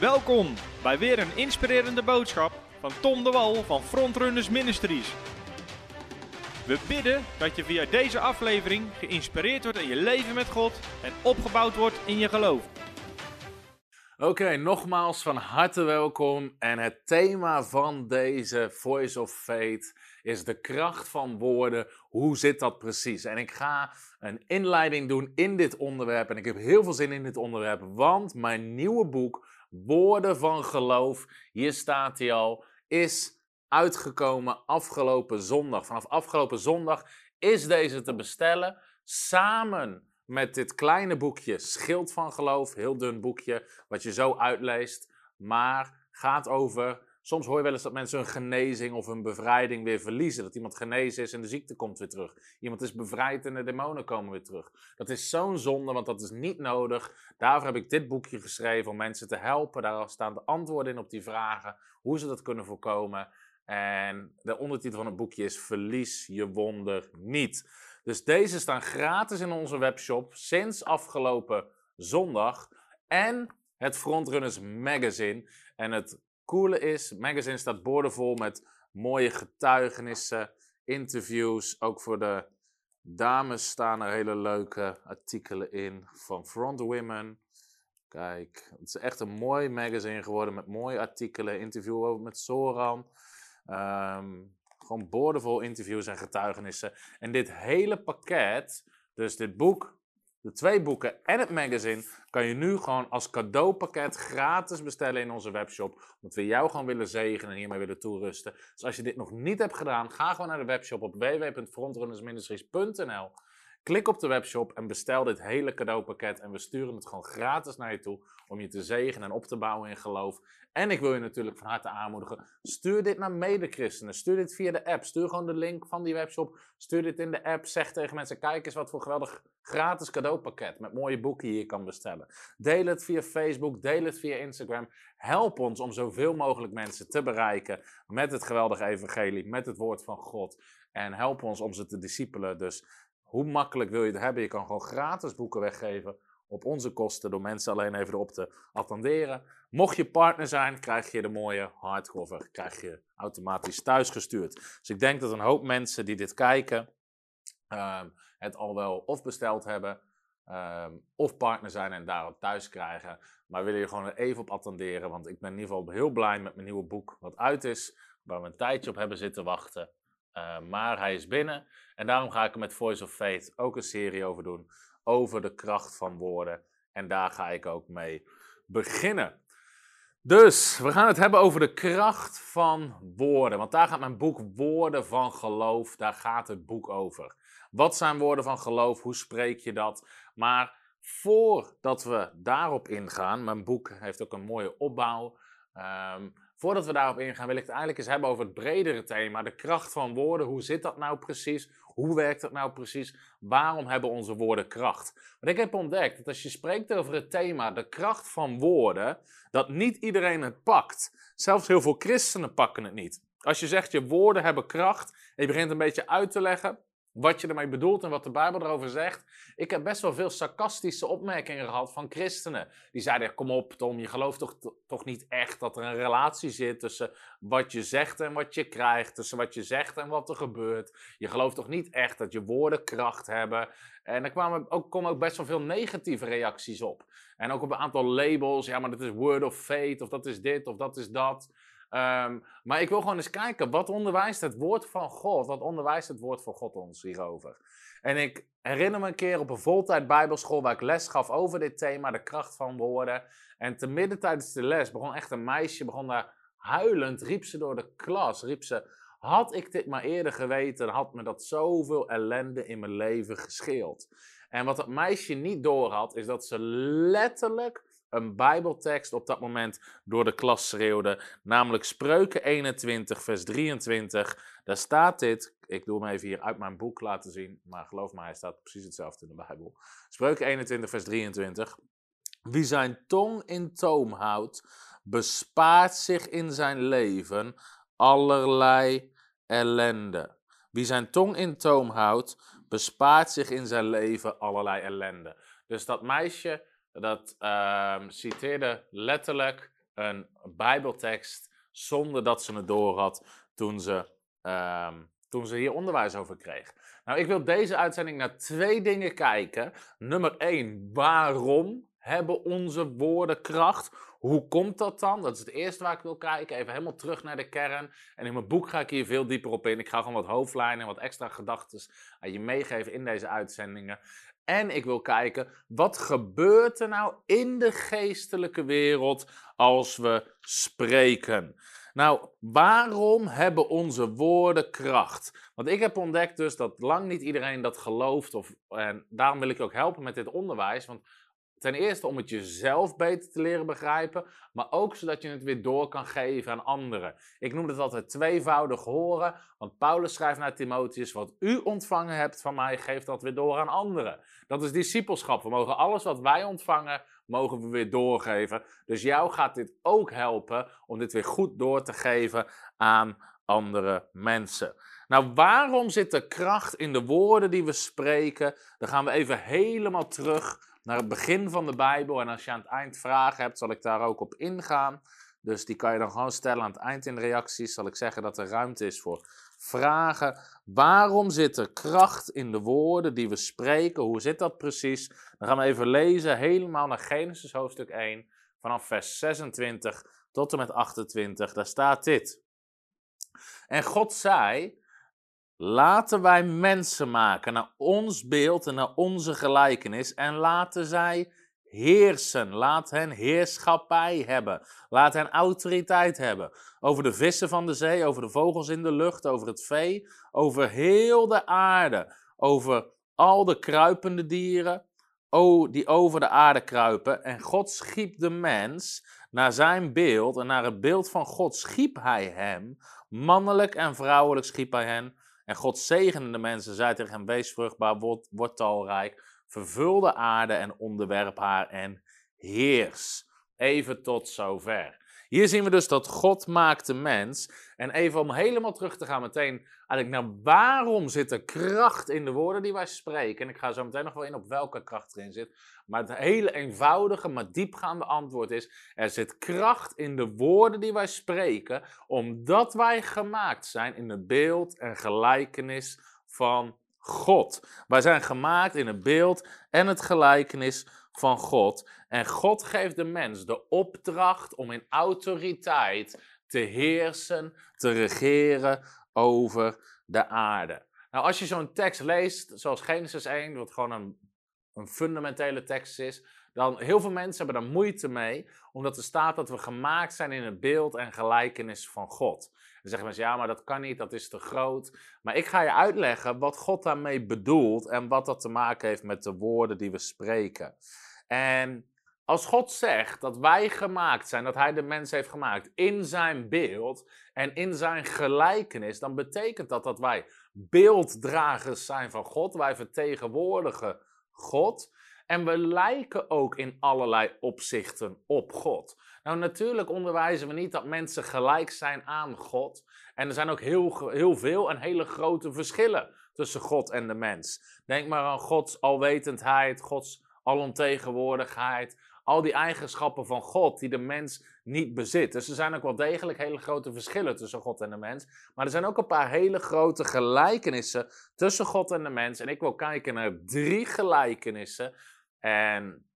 Welkom bij weer een inspirerende boodschap van Tom de Wal van Frontrunners Ministries. We bidden dat je via deze aflevering geïnspireerd wordt in je leven met God en opgebouwd wordt in je geloof. Oké, nogmaals van harte welkom. En het thema van deze Voice of Faith is de kracht van woorden. Hoe zit dat precies? En ik ga een inleiding doen in dit onderwerp. En ik heb heel veel zin in dit onderwerp, want mijn nieuwe boek, Woorden van Geloof, hier staat hij al, is uitgekomen afgelopen zondag. Vanaf afgelopen zondag is deze te bestellen samen met dit kleine boekje Schild van Geloof. Heel dun boekje, wat je zo uitleest. Maar gaat over. Soms hoor je wel eens dat mensen een genezing of een bevrijding weer verliezen. Dat iemand genezen is en de ziekte komt weer terug. Iemand is bevrijd en de demonen komen weer terug. Dat is zo'n zonde, want dat is niet nodig. Daarvoor heb ik dit boekje geschreven om mensen te helpen. Daar staan de antwoorden in op die vragen. Hoe ze dat kunnen voorkomen. En de ondertitel van het boekje is Verlies je wonder niet. Dus deze staan gratis in onze webshop sinds afgelopen zondag. En het Frontrunners Magazine. En het coole is, magazine staat boordevol met mooie getuigenissen, interviews. Ook voor de dames staan er hele leuke artikelen in van Front Women. Kijk, het is echt een mooi magazine geworden met mooie artikelen, interview met Soran. Um, gewoon boordevol interviews en getuigenissen. En dit hele pakket, dus dit boek, de twee boeken en het magazine, kan je nu gewoon als cadeaupakket gratis bestellen in onze webshop. Omdat we jou gewoon willen zegenen en hiermee willen toerusten. Dus als je dit nog niet hebt gedaan, ga gewoon naar de webshop op www.frontrunnersministries.nl. Klik op de webshop en bestel dit hele cadeaupakket. En we sturen het gewoon gratis naar je toe om je te zegenen en op te bouwen in geloof. En ik wil je natuurlijk van harte aanmoedigen. Stuur dit naar medechristenen. Stuur dit via de app. Stuur gewoon de link van die webshop. Stuur dit in de app. Zeg tegen mensen: kijk eens wat voor geweldig gratis cadeaupakket met mooie boeken je kan bestellen. Deel het via Facebook. Deel het via Instagram. Help ons om zoveel mogelijk mensen te bereiken met het geweldige evangelie, met het woord van God. En help ons om ze te discipelen. Dus hoe makkelijk wil je het hebben? Je kan gewoon gratis boeken weggeven op onze kosten door mensen alleen even erop te attenderen. Mocht je partner zijn, krijg je de mooie hardcover krijg je automatisch thuisgestuurd. Dus ik denk dat een hoop mensen die dit kijken um, het al wel of besteld hebben um, of partner zijn en daarop thuis krijgen. Maar willen je gewoon even op attenderen, want ik ben in ieder geval heel blij met mijn nieuwe boek wat uit is, waar we een tijdje op hebben zitten wachten. Uh, maar hij is binnen en daarom ga ik er met Voice of Faith ook een serie over doen over de kracht van woorden. En daar ga ik ook mee beginnen. Dus we gaan het hebben over de kracht van woorden. Want daar gaat mijn boek Woorden van Geloof, daar gaat het boek over. Wat zijn woorden van geloof? Hoe spreek je dat? Maar voordat we daarop ingaan, mijn boek heeft ook een mooie opbouw. Um, Voordat we daarop ingaan, wil ik het eigenlijk eens hebben over het bredere thema. De kracht van woorden. Hoe zit dat nou precies? Hoe werkt dat nou precies? Waarom hebben onze woorden kracht? Want ik heb ontdekt dat als je spreekt over het thema de kracht van woorden, dat niet iedereen het pakt. Zelfs heel veel christenen pakken het niet. Als je zegt je woorden hebben kracht en je begint een beetje uit te leggen, wat je ermee bedoelt en wat de Bijbel erover zegt. Ik heb best wel veel sarcastische opmerkingen gehad van christenen. Die zeiden, kom op Tom, je gelooft toch, toch niet echt dat er een relatie zit tussen wat je zegt en wat je krijgt. Tussen wat je zegt en wat er gebeurt. Je gelooft toch niet echt dat je woorden kracht hebben. En er kwamen ook, komen ook best wel veel negatieve reacties op. En ook op een aantal labels. Ja, maar dat is word of fate, of dat is dit, of dat is dat. Um, maar ik wil gewoon eens kijken, wat onderwijst het woord van God? Wat onderwijst het woord van God ons hierover? En ik herinner me een keer op een voltijd bijbelschool waar ik les gaf over dit thema, de kracht van woorden. En te midden tijdens de les begon echt een meisje, begon daar huilend, riep ze door de klas, riep ze... Had ik dit maar eerder geweten, had me dat zoveel ellende in mijn leven gescheeld. En wat dat meisje niet doorhad, is dat ze letterlijk een Bijbeltekst op dat moment door de klas schreeuwde, namelijk Spreuken 21, vers 23. Daar staat dit, ik doe hem even hier uit mijn boek laten zien, maar geloof me, hij staat precies hetzelfde in de Bijbel. Spreuken 21, vers 23. Wie zijn tong in toom houdt, bespaart zich in zijn leven allerlei ellende. Wie zijn tong in toom houdt, bespaart zich in zijn leven allerlei ellende. Dus dat meisje dat uh, citeerde letterlijk een Bijbeltekst zonder dat ze het door had toen ze, ehm, toen ze hier onderwijs over kreeg. Nou, ik wil deze uitzending naar twee dingen kijken. Nummer één, waarom hebben onze woorden kracht? Hoe komt dat dan? Dat is het eerste waar ik wil kijken. Even helemaal terug naar de kern. En in mijn boek ga ik hier veel dieper op in. Ik ga gewoon wat hoofdlijnen en wat extra gedachten aan je meegeven in deze uitzendingen. En ik wil kijken, wat gebeurt er nou in de geestelijke wereld als we spreken? Nou, waarom hebben onze woorden kracht? Want ik heb ontdekt dus dat lang niet iedereen dat gelooft. Of, en daarom wil ik ook helpen met dit onderwijs. Want Ten eerste om het jezelf beter te leren begrijpen, maar ook zodat je het weer door kan geven aan anderen. Ik noem het altijd tweevoudig horen, want Paulus schrijft naar Timotheus: Wat u ontvangen hebt van mij, geef dat weer door aan anderen. Dat is discipelschap. We mogen alles wat wij ontvangen, mogen we weer doorgeven. Dus jou gaat dit ook helpen om dit weer goed door te geven aan andere mensen. Nou, waarom zit er kracht in de woorden die we spreken? Dan gaan we even helemaal terug naar het begin van de Bijbel. En als je aan het eind vragen hebt, zal ik daar ook op ingaan. Dus die kan je dan gewoon stellen aan het eind in de reacties. Zal ik zeggen dat er ruimte is voor vragen. Waarom zit er kracht in de woorden die we spreken? Hoe zit dat precies? Dan gaan we even lezen helemaal naar Genesis hoofdstuk 1, vanaf vers 26 tot en met 28. Daar staat dit. En God zei: Laten wij mensen maken naar ons beeld en naar onze gelijkenis en laten zij heersen. Laat hen heerschappij hebben. Laat hen autoriteit hebben. Over de vissen van de zee, over de vogels in de lucht, over het vee, over heel de aarde. Over al de kruipende dieren die over de aarde kruipen. En God schiep de mens naar zijn beeld en naar het beeld van God schiep hij hem. Mannelijk en vrouwelijk schiep hij hen. En God zegende de mensen, zei tegen hem, wees vruchtbaar, word, talrijk, vervul de aarde en onderwerp haar en heers. Even tot zover. Hier zien we dus dat God maakt de mens. En even om helemaal terug te gaan meteen eigenlijk naar waarom zit er kracht in de woorden die wij spreken. En ik ga zo meteen nog wel in op welke kracht erin zit. Maar het hele eenvoudige, maar diepgaande antwoord is: er zit kracht in de woorden die wij spreken, omdat wij gemaakt zijn in het beeld en gelijkenis van God. Wij zijn gemaakt in het beeld en het gelijkenis van God. En God geeft de mens de opdracht om in autoriteit te heersen, te regeren over de aarde. Nou, als je zo'n tekst leest, zoals Genesis 1, wat gewoon een, een fundamentele tekst is, dan heel veel mensen hebben daar moeite mee, omdat er staat dat we gemaakt zijn in het beeld en gelijkenis van God. Dan zeggen mensen, ja, maar dat kan niet, dat is te groot. Maar ik ga je uitleggen wat God daarmee bedoelt en wat dat te maken heeft met de woorden die we spreken. En als God zegt dat wij gemaakt zijn, dat Hij de mens heeft gemaakt in zijn beeld en in zijn gelijkenis, dan betekent dat dat wij beelddragers zijn van God. Wij vertegenwoordigen God. En we lijken ook in allerlei opzichten op God. Nou, natuurlijk onderwijzen we niet dat mensen gelijk zijn aan God. En er zijn ook heel, heel veel en hele grote verschillen tussen God en de mens. Denk maar aan Gods alwetendheid, Gods alomtegenwoordigheid, al die eigenschappen van God die de mens niet bezit. Dus er zijn ook wel degelijk hele grote verschillen tussen God en de mens. Maar er zijn ook een paar hele grote gelijkenissen tussen God en de mens. En ik wil kijken naar drie gelijkenissen. En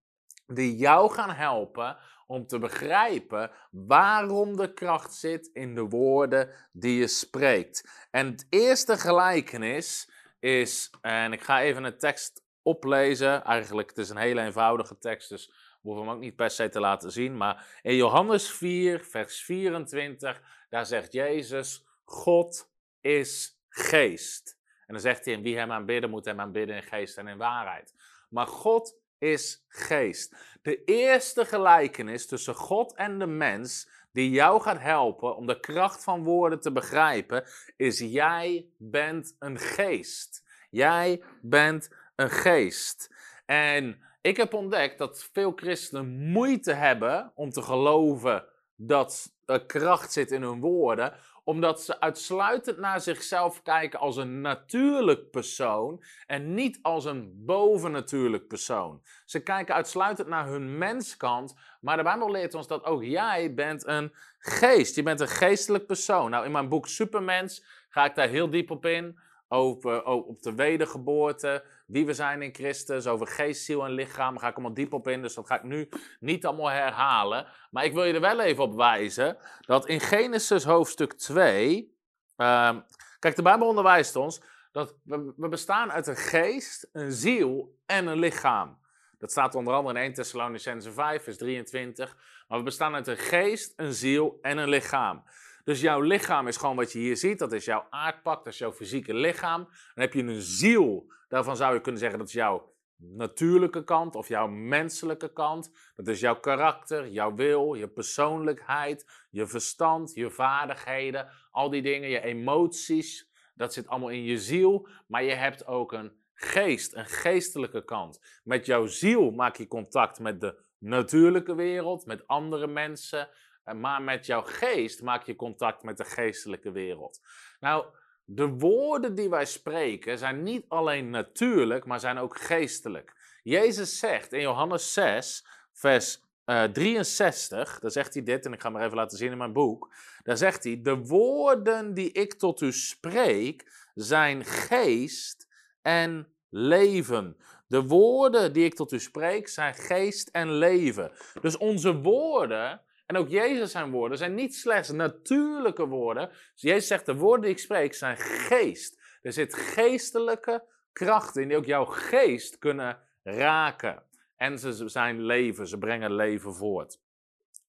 die jou gaan helpen om te begrijpen waarom de kracht zit in de woorden die je spreekt. En het eerste gelijkenis is, en ik ga even een tekst oplezen. Eigenlijk, het is een hele eenvoudige tekst, dus we hoeven hem ook niet per se te laten zien. Maar in Johannes 4, vers 24, daar zegt Jezus, God is geest. En dan zegt hij, en wie hem aanbidden, moet hem aanbidden in geest en in waarheid. Maar God is geest. De eerste gelijkenis tussen God en de mens, die jou gaat helpen om de kracht van woorden te begrijpen, is jij bent een geest. Jij bent een geest. En ik heb ontdekt dat veel christenen moeite hebben om te geloven dat er kracht zit in hun woorden, omdat ze uitsluitend naar zichzelf kijken als een natuurlijk persoon en niet als een bovennatuurlijk persoon. Ze kijken uitsluitend naar hun menskant, maar de Bijbel leert ons dat ook jij bent een geest. Je bent een geestelijk persoon. Nou, in mijn boek Supermens ga ik daar heel diep op in over, op de wedergeboorte, wie we zijn in Christus, over geest, ziel en lichaam. Daar ga ik allemaal diep op in, dus dat ga ik nu niet allemaal herhalen. Maar ik wil je er wel even op wijzen dat in Genesis hoofdstuk 2, ehm, kijk, de Bijbel onderwijst ons dat we, we, bestaan uit een geest, een ziel en een lichaam. Dat staat onder andere in 1 Thessalonicense 5, vers 23. Maar we bestaan uit een geest, een ziel en een lichaam. Dus jouw lichaam is gewoon wat je hier ziet. Dat is jouw aardpak, dat is jouw fysieke lichaam. Dan heb je een ziel. Daarvan zou je kunnen zeggen dat is jouw natuurlijke kant of jouw menselijke kant. Dat is jouw karakter, jouw wil, je persoonlijkheid, je verstand, je vaardigheden. Al die dingen, je emoties. Dat zit allemaal in je ziel. Maar je hebt ook een geest, een geestelijke kant. Met jouw ziel maak je contact met de natuurlijke wereld, met andere mensen, maar met jouw geest maak je contact met de geestelijke wereld. Nou, de woorden die wij spreken zijn niet alleen natuurlijk, maar zijn ook geestelijk. Jezus zegt in Johannes 6, vers uh, 63, daar zegt hij dit, en ik ga maar even laten zien in mijn boek. Daar zegt hij: De woorden die ik tot u spreek zijn geest en leven. De woorden die ik tot u spreek zijn geest en leven. Dus onze woorden en ook Jezus zijn woorden zijn niet slechts natuurlijke woorden. Dus Jezus zegt, de woorden die ik spreek zijn geest. Er zit geestelijke krachten in die ook jouw geest kunnen raken. En ze zijn leven, ze brengen leven voort.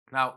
Nou,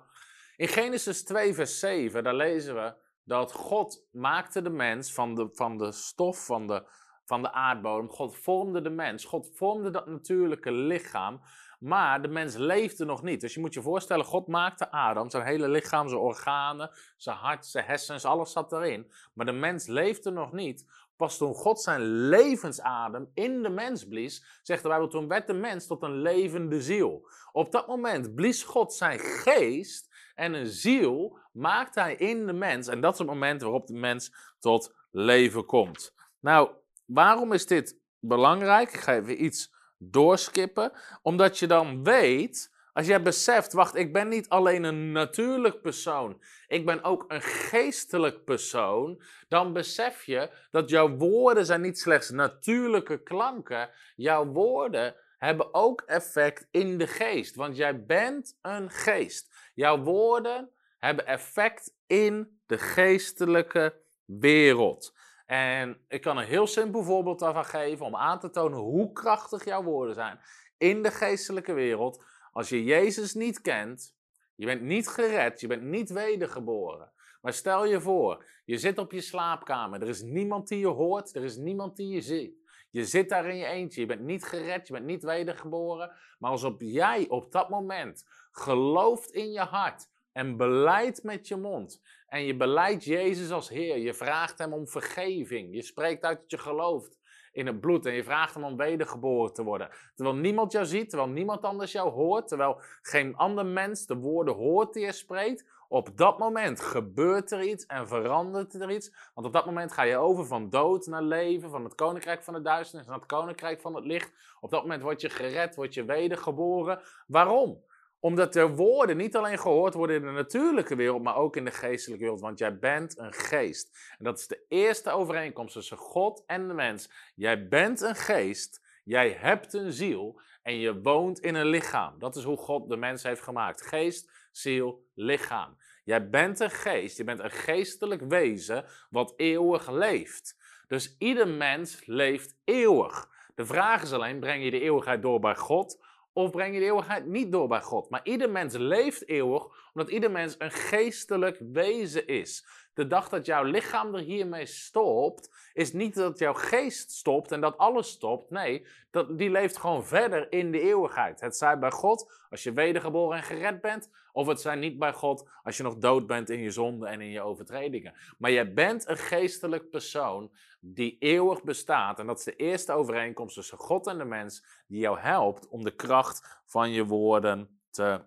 in Genesis 2, vers 7, daar lezen we dat God maakte de mens van de, van de stof van de, van de aardbodem. God vormde de mens. God vormde dat natuurlijke lichaam. Maar de mens leefde nog niet. Dus je moet je voorstellen, God maakte Adam, zijn hele lichaam, zijn organen, zijn hart, zijn hersens, alles zat erin. Maar de mens leefde nog niet. Pas toen God zijn levensadem in de mens blies, zegt de Bijbel, toen werd de mens tot een levende ziel. Op dat moment blies God zijn geest en een ziel maakte hij in de mens. En dat is het moment waarop de mens tot leven komt. Nou, waarom is dit belangrijk? Ik ga even iets doorskippen, omdat je dan weet, als jij beseft, wacht, ik ben niet alleen een natuurlijk persoon, ik ben ook een geestelijk persoon, dan besef je dat jouw woorden zijn niet slechts natuurlijke klanken, jouw woorden hebben ook effect in de geest, want jij bent een geest. Jouw woorden hebben effect in de geestelijke wereld. En ik kan een heel simpel voorbeeld daarvan geven om aan te tonen hoe krachtig jouw woorden zijn in de geestelijke wereld. Als je Jezus niet kent, je bent niet gered, je bent niet wedergeboren. Maar stel je voor, je zit op je slaapkamer, er is niemand die je hoort, er is niemand die je ziet. Je zit daar in je eentje, je bent niet gered, je bent niet wedergeboren. Maar als op jij op dat moment gelooft in je hart en beleidt met je mond en je beleidt Jezus als Heer. Je vraagt Hem om vergeving. Je spreekt uit dat je gelooft in het bloed en je vraagt Hem om wedergeboren te worden. Terwijl niemand jou ziet, terwijl niemand anders jou hoort, terwijl geen ander mens de woorden hoort die je spreekt. Op dat moment gebeurt er iets en verandert er iets. Want op dat moment ga je over van dood naar leven, van het koninkrijk van de duisternis naar het koninkrijk van het licht. Op dat moment word je gered, word je wedergeboren. Waarom? Omdat de woorden niet alleen gehoord worden in de natuurlijke wereld, maar ook in de geestelijke wereld. Want jij bent een geest. En dat is de eerste overeenkomst tussen God en de mens. Jij bent een geest, jij hebt een ziel en je woont in een lichaam. Dat is hoe God de mens heeft gemaakt. Geest, ziel, lichaam. Jij bent een geest, je bent een geestelijk wezen wat eeuwig leeft. Dus ieder mens leeft eeuwig. De vraag is alleen, breng je de eeuwigheid door bij God of breng je de eeuwigheid niet door bij God? Maar ieder mens leeft eeuwig, omdat ieder mens een geestelijk wezen is. De dag dat jouw lichaam er hiermee stopt, is niet dat jouw geest stopt en dat alles stopt. Nee, dat, die leeft gewoon verder in de eeuwigheid. Het zij bij God als je wedergeboren en gered bent, of het zij niet bij God als je nog dood bent in je zonde en in je overtredingen. Maar jij bent een geestelijk persoon die eeuwig bestaat. En dat is de eerste overeenkomst tussen God en de mens, die jou helpt om de kracht van je woorden te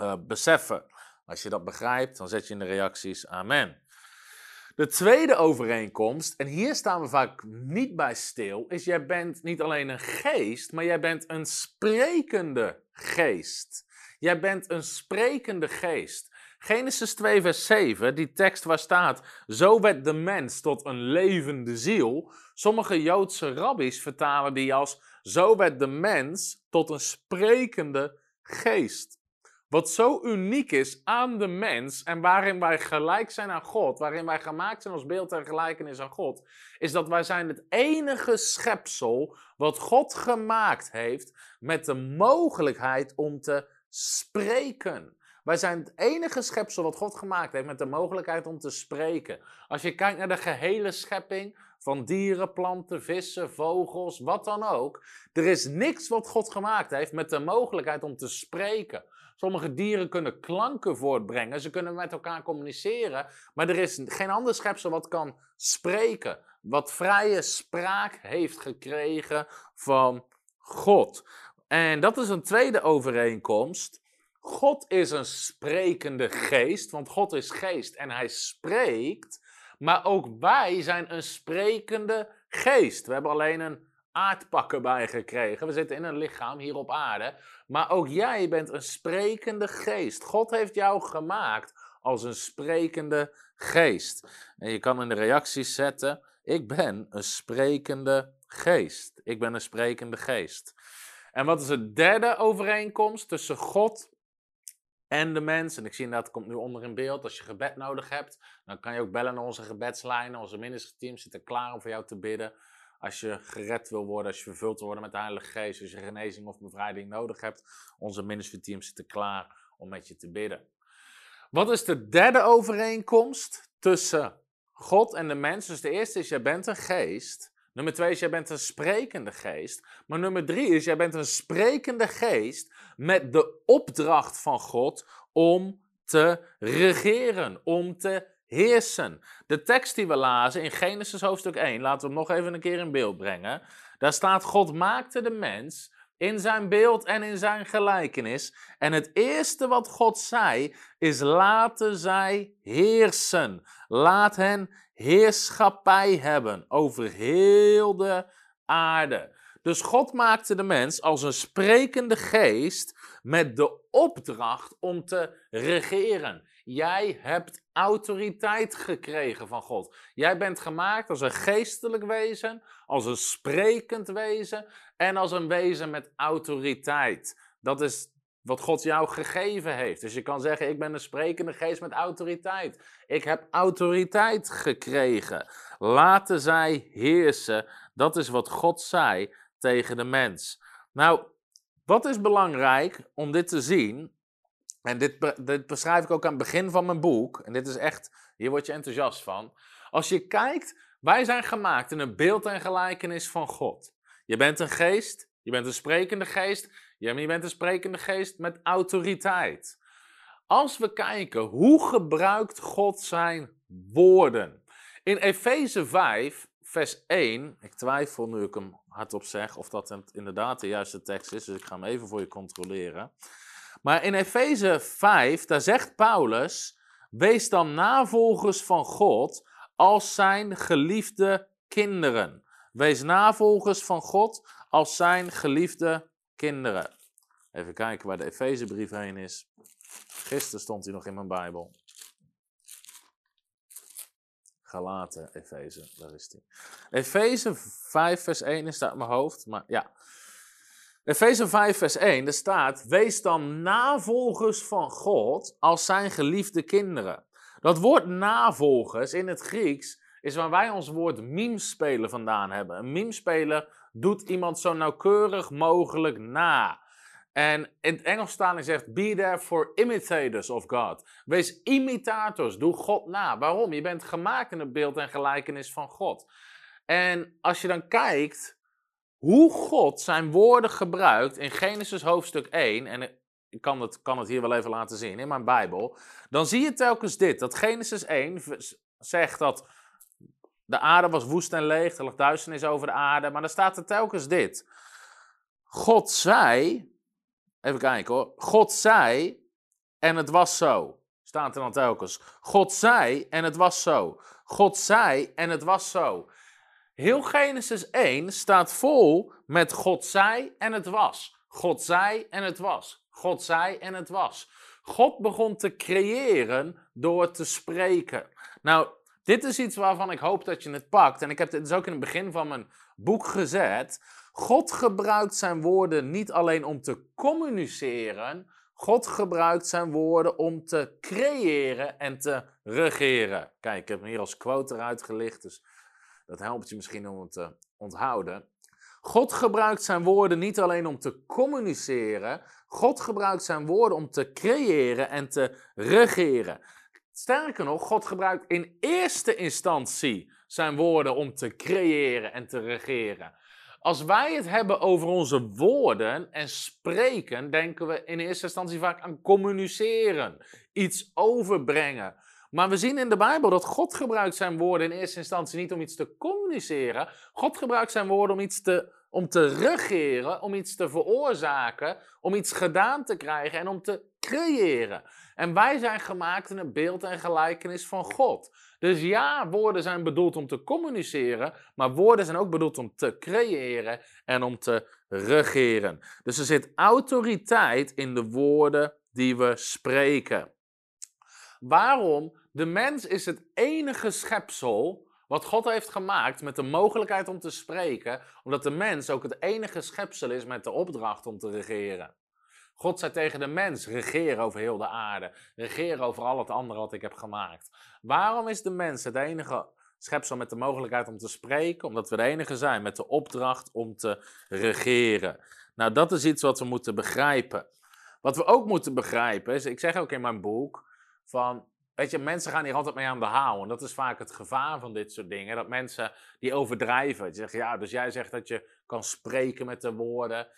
uh, beseffen. Als je dat begrijpt, dan zet je in de reacties Amen. De tweede overeenkomst, en hier staan we vaak niet bij stil, is jij bent niet alleen een geest, maar jij bent een sprekende geest. Jij bent een sprekende geest. Genesis 2, vers 7, die tekst waar staat: Zo werd de mens tot een levende ziel. Sommige Joodse rabbies vertalen die als: Zo werd de mens tot een sprekende geest. Wat zo uniek is aan de mens en waarin wij gelijk zijn aan God, waarin wij gemaakt zijn als beeld en gelijkenis aan God, is dat wij zijn het enige schepsel wat God gemaakt heeft met de mogelijkheid om te spreken. Wij zijn het enige schepsel wat God gemaakt heeft met de mogelijkheid om te spreken. Als je kijkt naar de gehele schepping van dieren, planten, vissen, vogels, wat dan ook. Er is niks wat God gemaakt heeft met de mogelijkheid om te spreken. Sommige dieren kunnen klanken voortbrengen, ze kunnen met elkaar communiceren, maar er is geen ander schepsel wat kan spreken, wat vrije spraak heeft gekregen van God. En dat is een tweede overeenkomst. God is een sprekende geest, want God is geest en hij spreekt. Maar ook wij zijn een sprekende geest. We hebben alleen een aardpak erbij gekregen. We zitten in een lichaam hier op aarde. Maar ook jij bent een sprekende geest. God heeft jou gemaakt als een sprekende geest. En je kan in de reacties zetten: Ik ben een sprekende geest. Ik ben een sprekende geest. En wat is de derde overeenkomst tussen God en de mens? En ik zie inderdaad, komt nu onder in beeld. Als je gebed nodig hebt, dan kan je ook bellen naar onze gebedslijnen. Onze ministerteam zit er klaar om voor jou te bidden. Als je gered wil worden, als je vervuld wil worden met de Heilige Geest, als je genezing of bevrijding nodig hebt, onze ministerteam zit er klaar om met je te bidden. Wat is de derde overeenkomst tussen God en de mens? Dus de eerste is, jij bent een geest. Nummer twee is, jij bent een sprekende geest. Maar nummer drie is, jij bent een sprekende geest met de opdracht van God om te regeren, om te heersen. De tekst die we lazen in Genesis hoofdstuk 1, laten we hem nog even een keer in beeld brengen. Daar staat: God maakte de mens in zijn beeld en in zijn gelijkenis. En het eerste wat God zei is: laten zij heersen. Laat hen heerschappij hebben over heel de aarde. Dus God maakte de mens als een sprekende geest met de opdracht om te regeren. Jij hebt autoriteit gekregen van God. Jij bent gemaakt als een geestelijk wezen, als een sprekend wezen en als een wezen met autoriteit. Dat is wat God jou gegeven heeft. Dus je kan zeggen: Ik ben een sprekende geest met autoriteit. Ik heb autoriteit gekregen. Laten zij heersen. Dat is wat God zei tegen de mens. Nou, wat is belangrijk om dit te zien? En dit, dit beschrijf ik ook aan het begin van mijn boek. En dit is echt, hier word je enthousiast van. Als je kijkt, wij zijn gemaakt in een beeld en gelijkenis van God. Je bent een geest, je bent een sprekende geest, je bent een sprekende geest met autoriteit. Als we kijken, hoe gebruikt God zijn woorden? In Efeze 5, vers 1, ik twijfel nu ik hem hardop zeg of dat inderdaad de juiste tekst is, dus ik ga hem even voor je controleren. Maar in Efeze 5, daar zegt Paulus: Wees dan navolgers van God als zijn geliefde kinderen. Wees navolgers van God als zijn geliefde kinderen. Even kijken waar de Efezebrief heen is. Gisteren stond hij nog in mijn Bijbel. Galaten, Efeze, daar is hij. Efeze 5, vers 1 is daar in mijn hoofd, maar ja. Efeze 5, vers 1, daar staat: Wees dan navolgers van God als zijn geliefde kinderen. Dat woord navolgers in het Grieks is waar wij ons woord memespelen vandaan hebben. Een memespeler doet iemand zo nauwkeurig mogelijk na. En in het Engels staan zegt: Be there for imitators of God. Wees imitators, doe God na. Waarom? Je bent gemaakt in het beeld en gelijkenis van God. En als je dan kijkt hoe God zijn woorden gebruikt in Genesis hoofdstuk 1, en ik kan het, kan het hier wel even laten zien in mijn Bijbel, dan zie je telkens dit: dat Genesis 1 zegt dat de aarde was woest en leeg, er lag duisternis over de aarde, maar dan staat er telkens dit. God zei, even kijken hoor, God zei en het was zo. staat er dan telkens. God zei en het was zo. God zei en het was zo. Heel Genesis 1 staat vol met God zei en het was. God zei en het was. God zei en het was. God begon te creëren door te spreken. Nou, dit is iets waarvan ik hoop dat je het pakt. En ik heb dit dus ook in het begin van mijn boek gezet. God gebruikt zijn woorden niet alleen om te communiceren. God gebruikt zijn woorden om te creëren en te regeren. Kijk, ik heb hem hier als quote eruit gelicht, dus dat helpt je misschien om het te onthouden. God gebruikt zijn woorden niet alleen om te communiceren. God gebruikt zijn woorden om te creëren en te regeren. Sterker nog, God gebruikt in eerste instantie zijn woorden om te creëren en te regeren. Als wij het hebben over onze woorden en spreken, denken we in eerste instantie vaak aan communiceren, iets overbrengen. Maar we zien in de Bijbel dat God gebruikt zijn woorden in eerste instantie niet om iets te communiceren. God gebruikt zijn woorden om iets te, om te regeren, om iets te veroorzaken, om iets gedaan te krijgen en om te creëren. En wij zijn gemaakt in het beeld en gelijkenis van God. Dus ja, woorden zijn bedoeld om te communiceren, maar woorden zijn ook bedoeld om te creëren en om te regeren. Dus er zit autoriteit in de woorden die we spreken. Waarom? De mens is het enige schepsel wat God heeft gemaakt met de mogelijkheid om te spreken, omdat de mens ook het enige schepsel is met de opdracht om te regeren. God zei tegen de mens: regeer over heel de aarde. Regeer over al het andere wat ik heb gemaakt. Waarom is de mens het enige schepsel met de mogelijkheid om te spreken? Omdat we de enige zijn met de opdracht om te regeren. Nou, dat is iets wat we moeten begrijpen. Wat we ook moeten begrijpen is, ik zeg ook in mijn boek, van, weet je, mensen gaan hier altijd mee aan de haal. En dat is vaak het gevaar van dit soort dingen. Dat mensen die overdrijven. Die zeggen, ja, dus jij zegt dat je kan spreken met de woorden.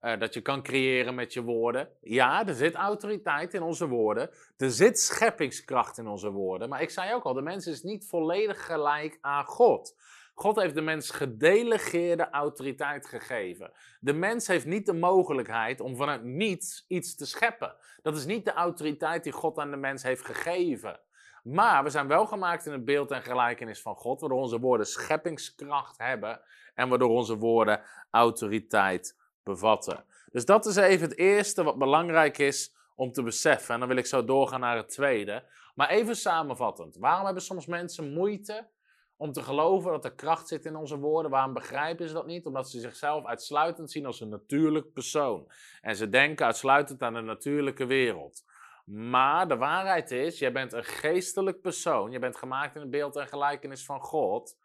Uh, dat je kan creëren met je woorden. Ja, er zit autoriteit in onze woorden. Er zit scheppingskracht in onze woorden. Maar ik zei ook al, de mens is niet volledig gelijk aan God. God heeft de mens gedelegeerde autoriteit gegeven. De mens heeft niet de mogelijkheid om vanuit niets iets te scheppen. Dat is niet de autoriteit die God aan de mens heeft gegeven. Maar we zijn wel gemaakt in het beeld en gelijkenis van God, waardoor onze woorden scheppingskracht hebben en waardoor onze woorden autoriteit bevatten. Dus dat is even het eerste wat belangrijk is om te beseffen. En dan wil ik zo doorgaan naar het tweede. Maar even samenvattend. Waarom hebben soms mensen moeite om te geloven dat er kracht zit in onze woorden? Waarom begrijpen ze dat niet? Omdat ze zichzelf uitsluitend zien als een natuurlijk persoon. En ze denken uitsluitend aan de natuurlijke wereld. Maar de waarheid is, jij bent een geestelijk persoon. Je bent gemaakt in het beeld en gelijkenis van God.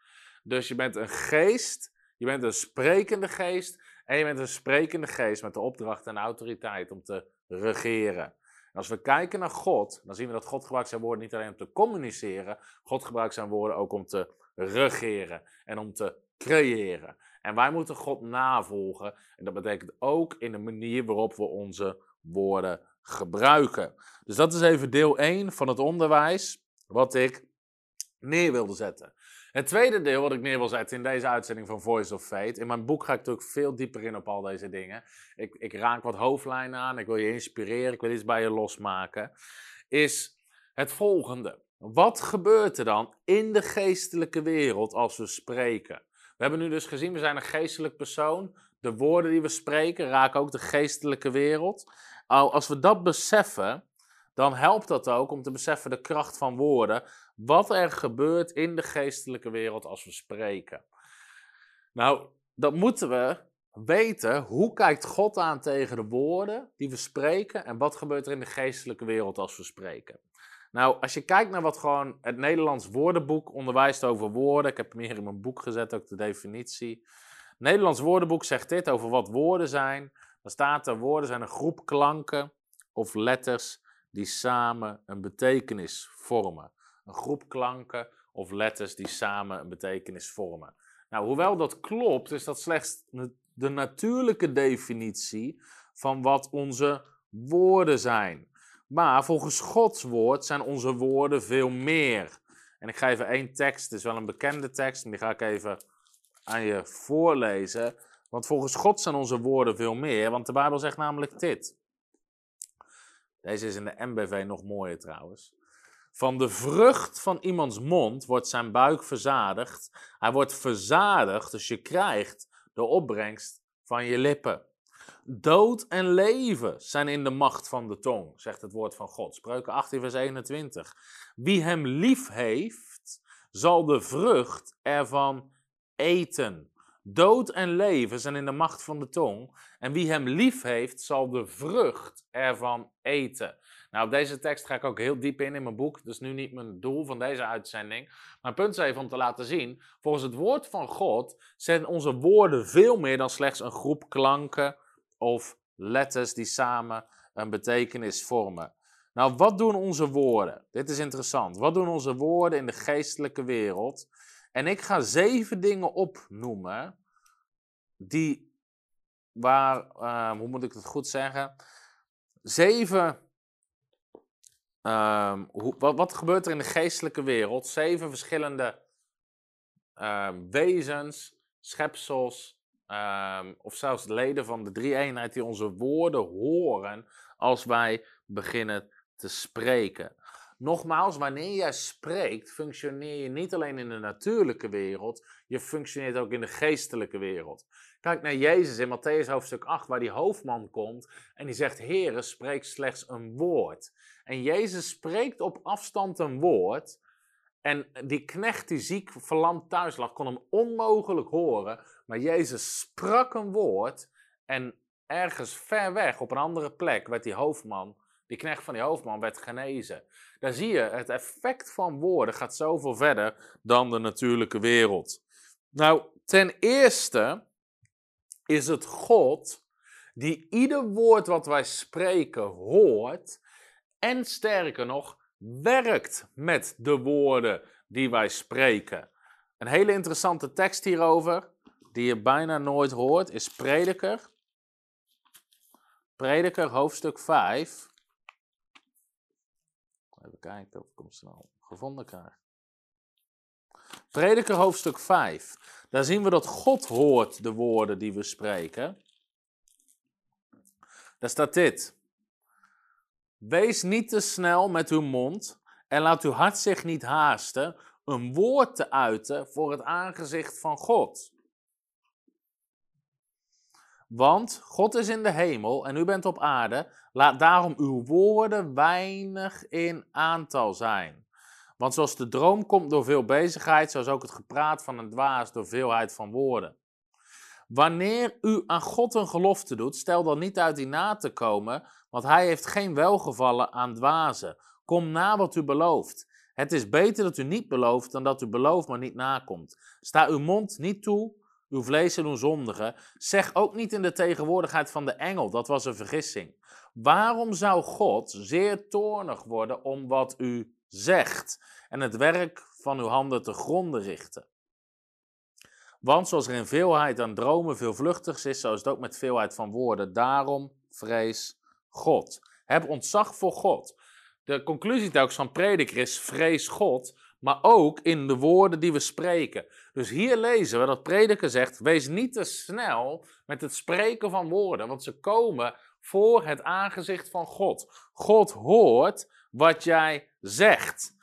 Dus je bent een geest, je bent een sprekende geest en je bent een sprekende geest met de opdracht en autoriteit om te regeren. En als we kijken naar God, dan zien we dat God gebruikt zijn woorden niet alleen om te communiceren, God gebruikt zijn woorden ook om te regeren en om te creëren. En wij moeten God navolgen. En dat betekent ook in de manier waarop we onze woorden gebruiken. Dus dat is even deel 1 van het onderwijs wat ik neer wilde zetten. Het tweede deel wat ik neer wil zetten in deze uitzending van Voice of Fate. In mijn boek ga ik natuurlijk veel dieper in op al deze dingen. Ik, ik raak wat hoofdlijnen aan. Ik wil je inspireren. Ik wil iets bij je losmaken. Is het volgende. Wat gebeurt er dan in de geestelijke wereld als we spreken? We hebben nu dus gezien, we zijn een geestelijk persoon. De woorden die we spreken raken ook de geestelijke wereld. Als we dat beseffen, dan helpt dat ook om te beseffen de kracht van woorden. Wat er gebeurt in de geestelijke wereld als we spreken. Nou, dat moeten we weten. Hoe kijkt God aan tegen de woorden die we spreken? En wat gebeurt er in de geestelijke wereld als we spreken? Nou, als je kijkt naar wat gewoon het Nederlands woordenboek onderwijst over woorden. Ik heb hem hier in mijn boek gezet, ook de definitie. Het Nederlands woordenboek zegt dit over wat woorden zijn. Dan staat er: woorden zijn een groep klanken of letters die samen een betekenis vormen. Een groep klanken of letters die samen een betekenis vormen. Nou, hoewel dat klopt, is dat slechts de natuurlijke definitie van wat onze woorden zijn. Maar volgens Gods woord zijn onze woorden veel meer. En ik ga even één tekst, het is wel een bekende tekst, en die ga ik even aan je voorlezen. Want volgens God zijn onze woorden veel meer, want de Bijbel zegt namelijk dit. Deze is in de MBV nog mooier trouwens. Van de vrucht van iemands mond wordt zijn buik verzadigd. Hij wordt verzadigd, dus je krijgt de opbrengst van je lippen. Dood en leven zijn in de macht van de tong, zegt het woord van God. Spreuken 18, vers 21. Wie hem lief heeft, zal de vrucht ervan eten. Dood en leven zijn in de macht van de tong. En wie hem lief heeft, zal de vrucht ervan eten. Nou, op deze tekst ga ik ook heel diep in in mijn boek. Is nu niet mijn doel van deze uitzending. Maar punt is even om te laten zien. Volgens het woord van God zijn onze woorden veel meer dan slechts een groep klanken of letters die samen een betekenis vormen. Nou, wat doen onze woorden? Dit is interessant. Wat doen onze woorden in de geestelijke wereld? En ik ga zeven dingen opnoemen die, waar, uh, hoe moet ik het goed zeggen? Zeven, uh, hoe, wat, gebeurt er in de geestelijke wereld? Zeven verschillende uh, wezens, schepsels, ehm, of zelfs leden van de drie-eenheid die onze woorden horen als wij beginnen te spreken. Nogmaals, wanneer jij spreekt, functioneer je niet alleen in de natuurlijke wereld, je functioneert ook in de geestelijke wereld. Kijk naar Jezus in Matthäus hoofdstuk 8, waar die hoofdman komt en die zegt: Heere, spreek slechts een woord. En Jezus spreekt op afstand een woord. En die knecht die ziek verlamd thuis lag, kon hem onmogelijk horen. Maar Jezus sprak een woord. En ergens ver weg, op een andere plek, werd die hoofdman, die knecht van die hoofdman, werd genezen. Daar zie je, het effect van woorden gaat zoveel verder dan de natuurlijke wereld. Nou, ten eerste is het God die ieder woord wat wij spreken hoort en sterker nog, werkt met de woorden die wij spreken. Een hele interessante tekst hierover, die je bijna nooit hoort, is Prediker. Prediker, hoofdstuk 5. Even kijken of ik hem snel gevonden krijg. Prediker hoofdstuk 5. Daar zien we dat God hoort de woorden die we spreken. Daar staat dit. Wees niet te snel met uw mond en laat uw hart zich niet haasten een woord te uiten voor het aangezicht van God. Want God is in de hemel en u bent op aarde. Laat daarom uw woorden weinig in aantal zijn. Want zoals de droom komt door veel bezigheid, zo is ook het gepraat van een dwaas door veelheid van woorden. Wanneer u aan God een gelofte doet, stel dan niet uit die na te komen, want hij heeft geen welgevallen aan dwazen. Kom na wat u belooft. Het is beter dat u niet belooft dan dat u belooft maar niet nakomt. Sta uw mond niet toe, uw vlees te doen zondigen. Zeg ook niet in de tegenwoordigheid van de engel, dat was een vergissing. Waarom zou God zeer toornig worden om wat u zegt en het werk van uw handen te gronden richten? Want zoals er in veelheid aan dromen veel vluchtigs is, zo is het ook met veelheid van woorden. Daarom vrees God. Heb ontzag voor God. De conclusie telkens van prediker is vrees God, maar ook in de woorden die we spreken. Dus hier lezen we dat prediker zegt, wees niet te snel met het spreken van woorden, want ze komen voor het aangezicht van God. God hoort wat jij zegt.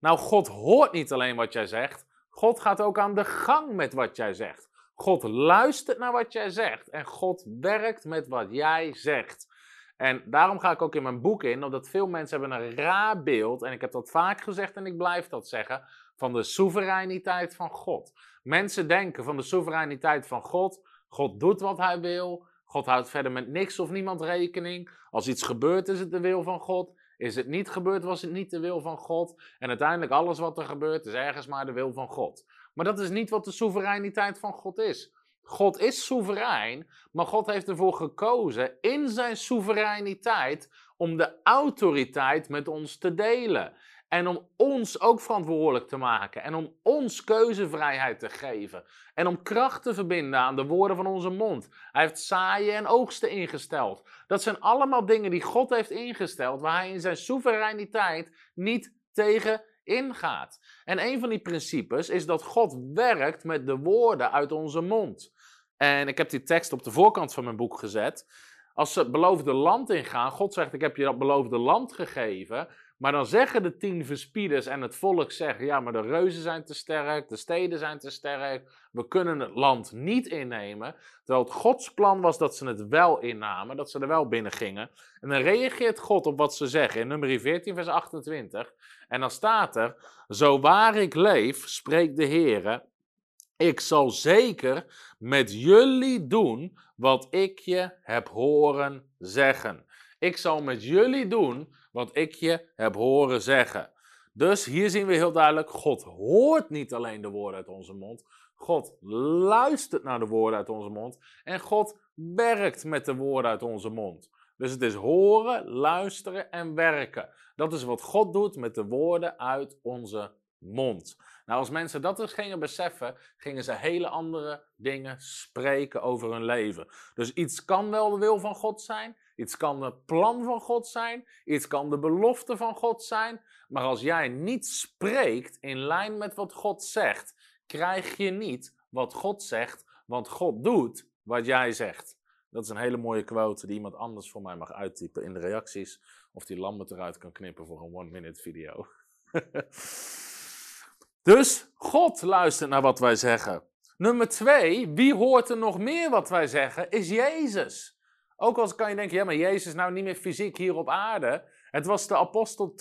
Nou, God hoort niet alleen wat jij zegt, God gaat ook aan de gang met wat jij zegt. God luistert naar wat jij zegt en God werkt met wat jij zegt. En daarom ga ik ook in mijn boek in, omdat veel mensen hebben een raar beeld, en ik heb dat vaak gezegd en ik blijf dat zeggen, van de soevereiniteit van God. Mensen denken van de soevereiniteit van God, God doet wat hij wil, God houdt verder met niks of niemand rekening. Als iets gebeurt is het de wil van God, is het niet gebeurd was het niet de wil van God, en uiteindelijk alles wat er gebeurt is ergens maar de wil van God. Maar dat is niet wat de soevereiniteit van God is. God is soeverein, maar God heeft ervoor gekozen in zijn soevereiniteit om de autoriteit met ons te delen. En om ons ook verantwoordelijk te maken. En om ons keuzevrijheid te geven. En om kracht te verbinden aan de woorden van onze mond. Hij heeft zaaien en oogsten ingesteld. Dat zijn allemaal dingen die God heeft ingesteld. Waar hij in zijn soevereiniteit niet tegen ingaat. En een van die principes is dat God werkt met de woorden uit onze mond. En ik heb die tekst op de voorkant van mijn boek gezet. als ze het beloofde land ingaan, God zegt: Ik heb je dat beloofde land gegeven. Maar dan zeggen de tien verspieders en het volk zegt: Ja, maar de reuzen zijn te sterk, de steden zijn te sterk, we kunnen het land niet innemen. Terwijl het Gods plan was dat ze het wel innamen, dat ze er wel binnen gingen. En dan reageert God op wat ze zeggen in nummer 14, vers 28. En dan staat er: Zo waar ik leef, spreekt de Heer, ik zal zeker met jullie doen wat ik je heb horen zeggen. Ik zal met jullie doen wat ik je heb horen zeggen. Dus hier zien we heel duidelijk: God hoort niet alleen de woorden uit onze mond. God luistert naar de woorden uit onze mond. En God werkt met de woorden uit onze mond. Dus het is horen, luisteren en werken. Dat is wat God doet met de woorden uit onze mond. Nou, als mensen dat dus gingen beseffen, gingen ze hele andere dingen spreken over hun leven. Dus iets kan wel de wil van God zijn, iets kan het plan van God zijn, iets kan de belofte van God zijn. Maar als jij niet spreekt in lijn met wat God zegt, krijg je niet wat God zegt, want God doet wat jij zegt. Dat is een hele mooie quote die iemand anders voor mij mag uittypen in de reacties. Of die Lambert eruit kan knippen voor een one-minute video. dus God luistert naar wat wij zeggen. Nummer twee, wie hoort er nog meer wat wij zeggen, is Jezus. Ook als kan je denken, ja, maar Jezus is nou niet meer fysiek hier op aarde. Het was de apostel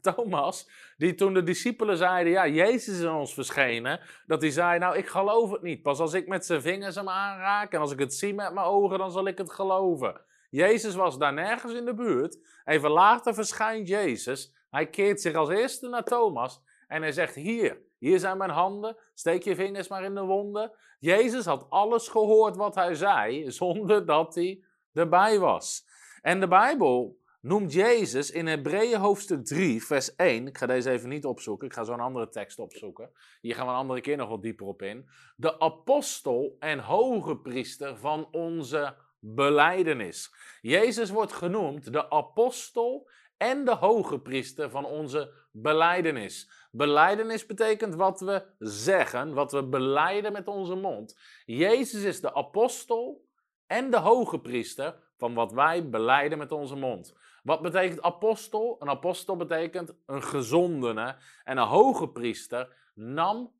Thomas die toen de discipelen zeiden, ja, Jezus is ons verschenen, dat hij zei, nou, ik geloof het niet. Pas als ik met zijn vingers hem aanraak en als ik het zie met mijn ogen, dan zal ik het geloven. Jezus was daar nergens in de buurt. Even later verschijnt Jezus. Hij keert zich als eerste naar Thomas en hij zegt, hier, hier zijn mijn handen, steek je vingers maar in de wonden. Jezus had alles gehoord wat hij zei, zonder dat hij erbij was. En de Bijbel noemt Jezus in Hebreeën hoofdstuk 3, vers 1. Ik ga deze even niet opzoeken, ik ga zo'n andere tekst opzoeken. Hier gaan we een andere keer nog wat dieper op in. De apostel en hoge priester van onze beleidenis. Jezus wordt genoemd de apostel en de hoge priester van onze beleidenis. Beleidenis betekent wat we zeggen, wat we beleiden met onze mond. Jezus is de apostel en de hoge priester van wat wij beleiden met onze mond. Wat betekent apostel? Een apostel betekent een gezondene. En een hoge priester nam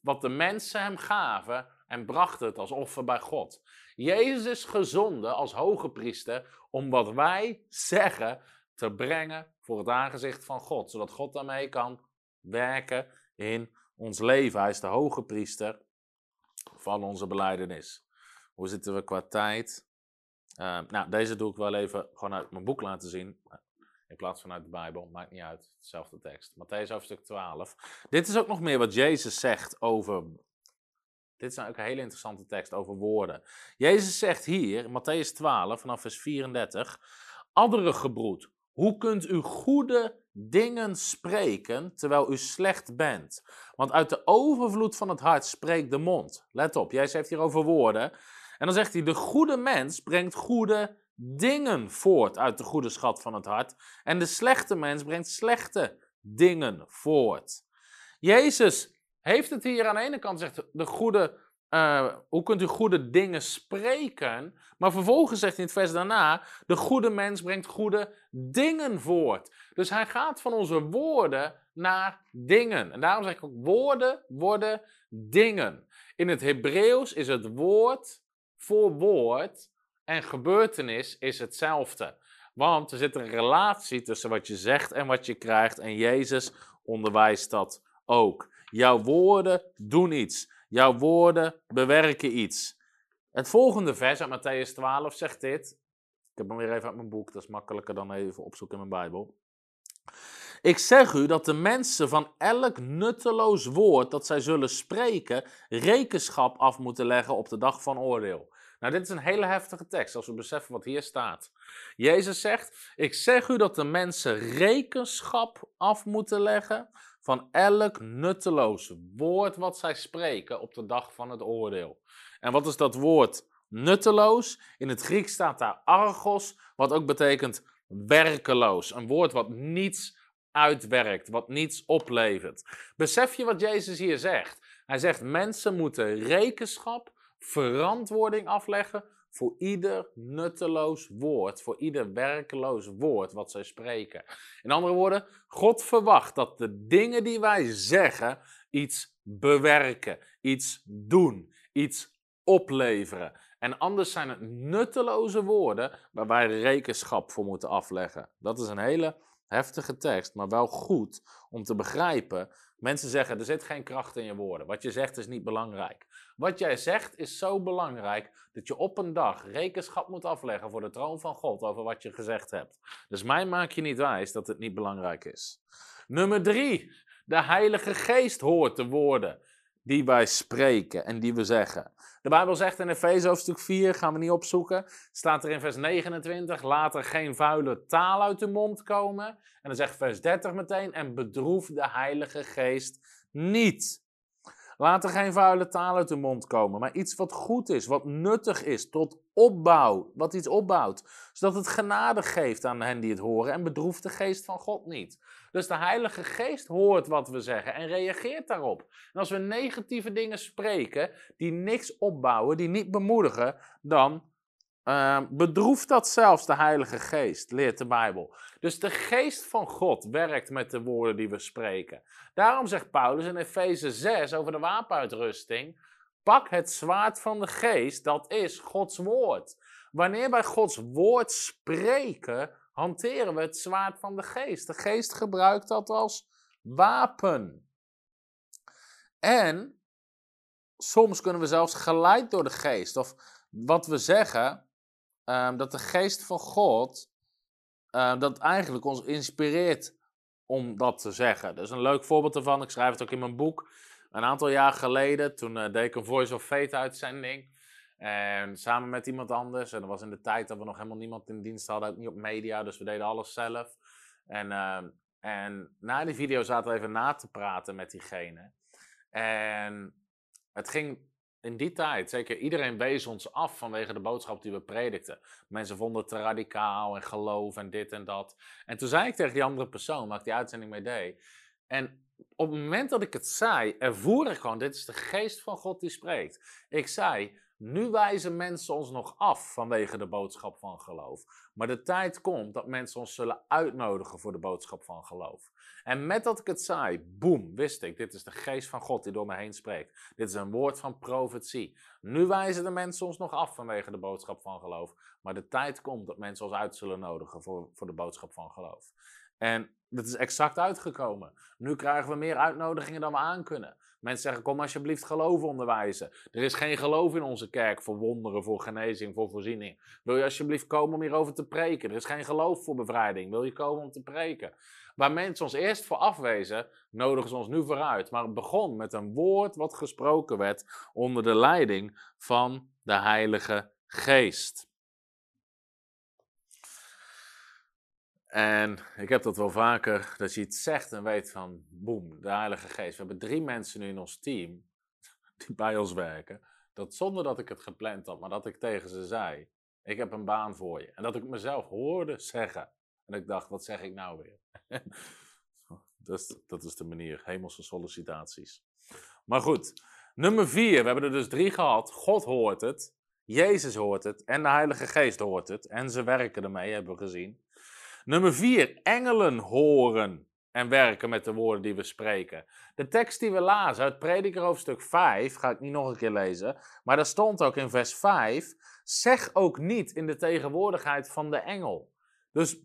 wat de mensen hem gaven en bracht het als offer bij God. Jezus is gezonden als hoge priester om wat wij zeggen te brengen voor het aangezicht van God, zodat God daarmee kan werken in ons leven. Hij is de hoge priester van onze beleidenis. Hoe zitten we qua tijd? Uh, nou, deze doe ik wel even gewoon uit mijn boek laten zien. In plaats van uit de Bijbel, maakt niet uit. Hetzelfde tekst. Matthäus hoofdstuk 12. Dit is ook nog meer wat Jezus zegt over. Dit is ook een hele interessante tekst over woorden. Jezus zegt hier, Matthäus 12, vanaf vers 34. Andere gebroed, hoe kunt u goede dingen spreken terwijl u slecht bent? Want uit de overvloed van het hart spreekt de mond. Let op, Jezus heeft hier over woorden. En dan zegt hij: De goede mens brengt goede dingen voort uit de goede schat van het hart. En de slechte mens brengt slechte dingen voort. Jezus heeft het hier aan de ene kant zegt de goede. Uh, hoe kunt u goede dingen spreken? Maar vervolgens zegt hij in het vers daarna: de goede mens brengt goede dingen voort. Dus hij gaat van onze woorden naar dingen. En daarom zeg ik ook: woorden worden dingen. In het Hebreeuws is het woord voor woord en gebeurtenis is hetzelfde. Want er zit een relatie tussen wat je zegt en wat je krijgt. En Jezus onderwijst dat ook. Jouw woorden doen iets. Jouw woorden bewerken iets. Het volgende vers uit Matthäus 12 zegt dit. Ik heb hem weer even uit mijn boek, dat is makkelijker dan even opzoeken in mijn Bijbel. Ik zeg u dat de mensen van elk nutteloos woord dat zij zullen spreken, rekenschap af moeten leggen op de dag van oordeel. Nou, dit is een hele heftige tekst als we beseffen wat hier staat. Jezus zegt: Ik zeg u dat de mensen rekenschap af moeten leggen van elk nutteloos woord wat zij spreken op de dag van het oordeel. En wat is dat woord nutteloos? In het Grieks staat daar argos, wat ook betekent werkeloos. Een woord wat niets uitwerkt, wat niets oplevert. Besef je wat Jezus hier zegt? Hij zegt: mensen moeten rekenschap, verantwoording afleggen voor ieder nutteloos woord, voor ieder werkeloos woord wat zij spreken. In andere woorden, God verwacht dat de dingen die wij zeggen iets bewerken, iets doen, iets opleveren. En anders zijn het nutteloze woorden waar wij rekenschap voor moeten afleggen. Dat is een hele heftige tekst, maar wel goed om te begrijpen. Mensen zeggen, er zit geen kracht in je woorden. Wat je zegt is niet belangrijk. Wat jij zegt is zo belangrijk dat je op een dag rekenschap moet afleggen voor de troon van God over wat je gezegd hebt. Dus mij maak je niet wijs dat het niet belangrijk is. Nummer drie, de Heilige Geest hoort de woorden die wij spreken en die we zeggen. De Bijbel zegt in Efeze hoofdstuk 4, gaan we niet opzoeken, staat er in vers 29, laat er geen vuile taal uit de mond komen. En dan zegt vers 30 meteen, en bedroef de Heilige Geest niet. Laat er geen vuile taal uit de mond komen, maar iets wat goed is, wat nuttig is, tot opbouw, wat iets opbouwt. Zodat het genade geeft aan hen die het horen en bedroeft de geest van God niet. Dus de Heilige Geest hoort wat we zeggen en reageert daarop. En als we negatieve dingen spreken, die niks opbouwen, die niet bemoedigen, dan uh, bedroeft dat zelfs de Heilige Geest, leert de Bijbel. Dus de Geest van God werkt met de woorden die we spreken. Daarom zegt Paulus in Efeze 6 over de wapenuitrusting: pak het zwaard van de Geest, dat is Gods woord. Wanneer wij Gods woord spreken, hanteren we het zwaard van de Geest. De Geest gebruikt dat als wapen. En soms kunnen we zelfs geleid door de Geest. Of wat we zeggen, Ehm, dat de geest van God uh, dat eigenlijk ons inspireert om dat te zeggen. Dat is een leuk voorbeeld ervan. Ik schrijf het ook in mijn boek. Een aantal jaar geleden, toen uh, deed ik een Voice of Faith uitzending. En samen met iemand anders. En dat was in de tijd dat we nog helemaal niemand in dienst hadden, ook niet op media, dus we deden alles zelf. En, ehm, en na die video zaten we even na te praten met diegene. En het ging in die tijd, zeker iedereen wees ons af vanwege de boodschap die we predikten. Mensen vonden het te radicaal en geloof en dit en dat. En toen zei ik tegen die andere persoon, waar ik die uitzending mee deed. En op het moment dat ik het zei, ervoer ik gewoon, dit is de geest van God die spreekt. Ik zei, nu wijzen mensen ons nog af vanwege de boodschap van geloof. Maar de tijd komt dat mensen ons zullen uitnodigen voor de boodschap van geloof. En met dat ik het zei, boem, wist ik, dit is de geest van God die door me heen spreekt. Dit is een woord van profetie. Nu wijzen de mensen ons nog af vanwege de boodschap van geloof. Maar de tijd komt dat mensen ons uit zullen nodigen voor, voor de boodschap van geloof. En dat is exact uitgekomen. Nu krijgen we meer uitnodigingen dan we aan kunnen. Mensen zeggen: Kom alsjeblieft geloof onderwijzen. Er is geen geloof in onze kerk voor wonderen, voor genezing, voor voorziening. Wil je alsjeblieft komen om hierover te preken? Er is geen geloof voor bevrijding. Wil je komen om te preken? Waar mensen ons eerst voor afwezen, nodigen ze ons nu vooruit. Maar het begon met een woord wat gesproken werd onder de leiding van de Heilige Geest. En ik heb dat wel vaker, dat je iets zegt en weet van, boem, de Heilige Geest. We hebben drie mensen nu in ons team die bij ons werken. Dat zonder dat ik het gepland had, maar dat ik tegen ze zei, ik heb een baan voor je. En dat ik mezelf hoorde zeggen. En ik dacht, wat zeg ik nou weer? dat, is, dat is de manier, hemelse sollicitaties. Maar goed, nummer vier, we hebben er dus drie gehad. God hoort het, Jezus hoort het en de Heilige Geest hoort het. En ze werken ermee, hebben we gezien. Nummer vier, engelen horen en werken met de woorden die we spreken. De tekst die we lazen uit Prediker hoofdstuk 5, ga ik niet nog een keer lezen, maar daar stond ook in vers 5, zeg ook niet in de tegenwoordigheid van de engel. Dus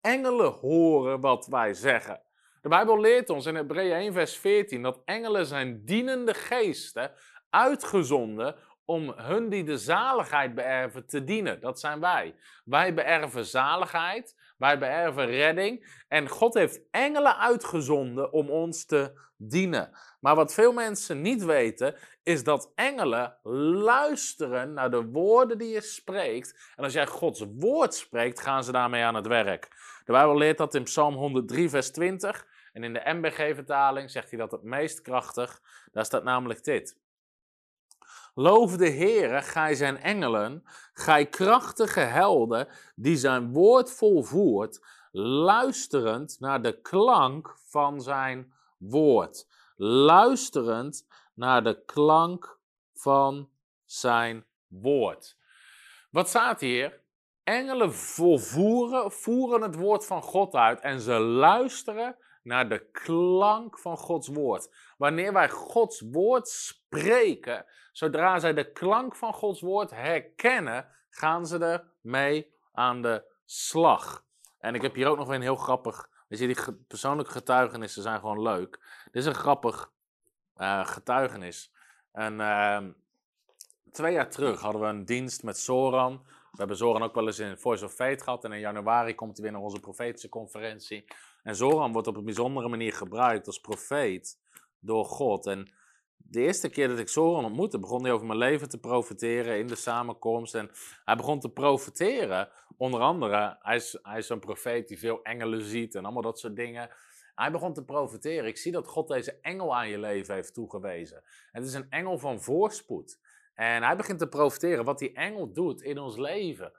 engelen horen wat wij zeggen. De Bijbel leert ons in Hebreeën 1 vers 14 dat engelen zijn dienende geesten uitgezonden om hun die de zaligheid beërven te dienen. Dat zijn wij. Wij beërven zaligheid, wij beërven redding. En God heeft engelen uitgezonden om ons te dienen. Maar wat veel mensen niet weten, is dat engelen luisteren naar de woorden die je spreekt. En als jij Gods woord spreekt, gaan ze daarmee aan het werk. De Bijbel leert dat in Psalm 103, vers 20. En in de MBG-vertaling zegt hij dat het meest krachtig. Daar staat namelijk dit. Loof de Heere, gij zijn engelen, gij krachtige helden, die zijn woord volvoert, luisterend naar de klank van zijn woord. Luisterend naar de klank van zijn woord. Wat staat hier? Engelen volvoeren, voeren het woord van God uit en ze luisteren naar de klank van Gods woord. Wanneer wij Gods woord spreken, zodra zij de klank van Gods woord herkennen, gaan ze ermee aan de slag. En ik heb hier ook nog een heel grappig. Weet je, die persoonlijke getuigenissen zijn gewoon leuk. Dit is een grappig uh, getuigenis. En uh, twee jaar terug hadden we een dienst met Soran. We hebben Zoran ook wel eens in Voice of Faith gehad. En in januari komt hij weer naar onze profetische conferentie. En Zoran wordt op een bijzondere manier gebruikt als profeet door God. En de eerste keer dat ik Zoran ontmoette, begon hij over mijn leven te profeteren in de samenkomst. En hij begon te profeteren. Onder andere, hij is, hij is een profeet die veel engelen ziet en allemaal dat soort dingen. Hij begon te profeteren. Ik zie dat God deze engel aan je leven heeft toegewezen. Het is een engel van voorspoed. En hij begint te profiteren wat die engel doet in ons leven.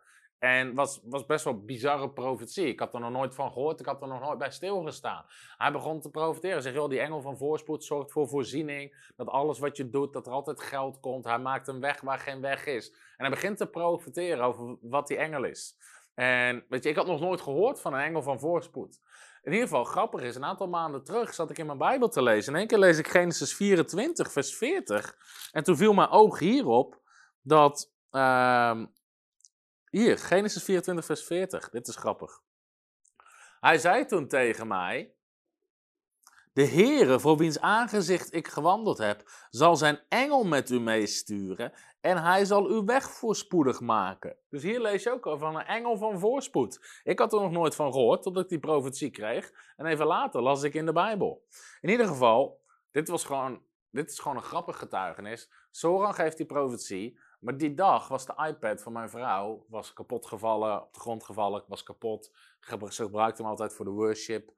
En was, was best wel bizarre profetie. Ik had er nog nooit van gehoord, ik had er nog nooit bij stilgestaan. Hij begon te profiteren. Zeg, joh, die engel van voorspoed zorgt voor voorziening. Dat alles wat je doet, dat er altijd geld komt. Hij maakt een weg waar geen weg is. En hij begint te profiteren over wat die engel is. En weet je, ik had nog nooit gehoord van een engel van voorspoed. In ieder geval, grappig is, een aantal maanden terug zat ik in mijn Bijbel te lezen. In één keer lees ik Genesis 24, vers 40. En toen viel mijn oog hierop dat. Uh, hier, Genesis 24, vers 40. Dit is grappig. Hij zei toen tegen mij: de Heere, voor wiens aangezicht ik gewandeld heb, zal zijn engel met u meesturen en hij zal uw weg voorspoedig maken. Dus hier lees je ook al van een engel van voorspoed. Ik had er nog nooit van gehoord totdat ik die profetie kreeg. En even later las ik in de Bijbel. In ieder geval, dit, was gewoon, dit is gewoon een grappig getuigenis. Soran geeft die profetie. Maar die dag was de iPad van mijn vrouw was kapot gevallen, op de grond gevallen, was kapot. Ze gebruikte hem altijd voor de worship.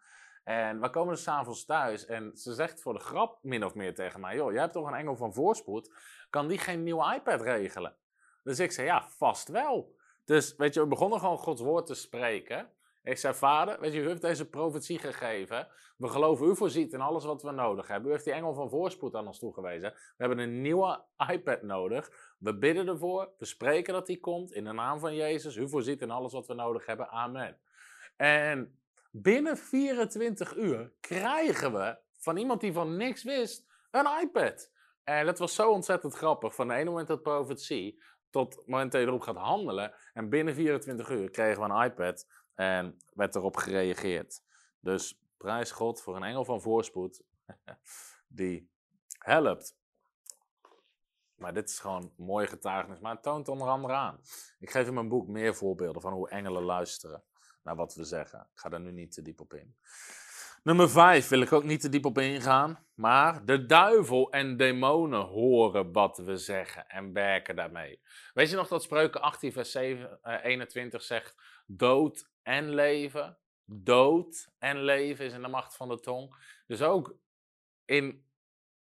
En we komen dus s'avonds thuis en ze zegt voor de grap min of meer tegen mij: joh, jij hebt toch een engel van voorspoed? Kan die geen nieuwe iPad regelen? Dus ik zei: ja, vast wel. Dus weet je, we begonnen gewoon Gods woord te spreken. Ik zei: Vader, weet je, u heeft deze profetie gegeven. We geloven u voorziet in alles wat we nodig hebben. U heeft die engel van voorspoed aan ons toegewezen. We hebben een nieuwe iPad nodig. We bidden ervoor. We spreken dat die komt in de naam van Jezus. U voorziet in alles wat we nodig hebben. Amen. En Binnen 24 uur krijgen we van iemand die van niks wist een iPad. En dat was zo ontzettend grappig. Van de ene moment dat profetie tot het moment dat je erop gaat handelen. En binnen 24 uur kregen we een iPad en werd erop gereageerd. Dus prijs God voor een engel van voorspoed die helpt. Maar dit is gewoon een mooie getuigenis. Maar het toont onder andere aan. Ik geef in mijn boek meer voorbeelden van hoe engelen luisteren naar wat we zeggen. Ik ga daar nu niet te diep op in. Nummer 5 wil ik ook niet te diep op ingaan. Maar de duivel en demonen horen wat we zeggen en werken daarmee. Weet je nog dat Spreuken 18, vers 7, 21 eh, zegt: Dood en leven. Dood en leven is in de macht van de tong. Dus ook in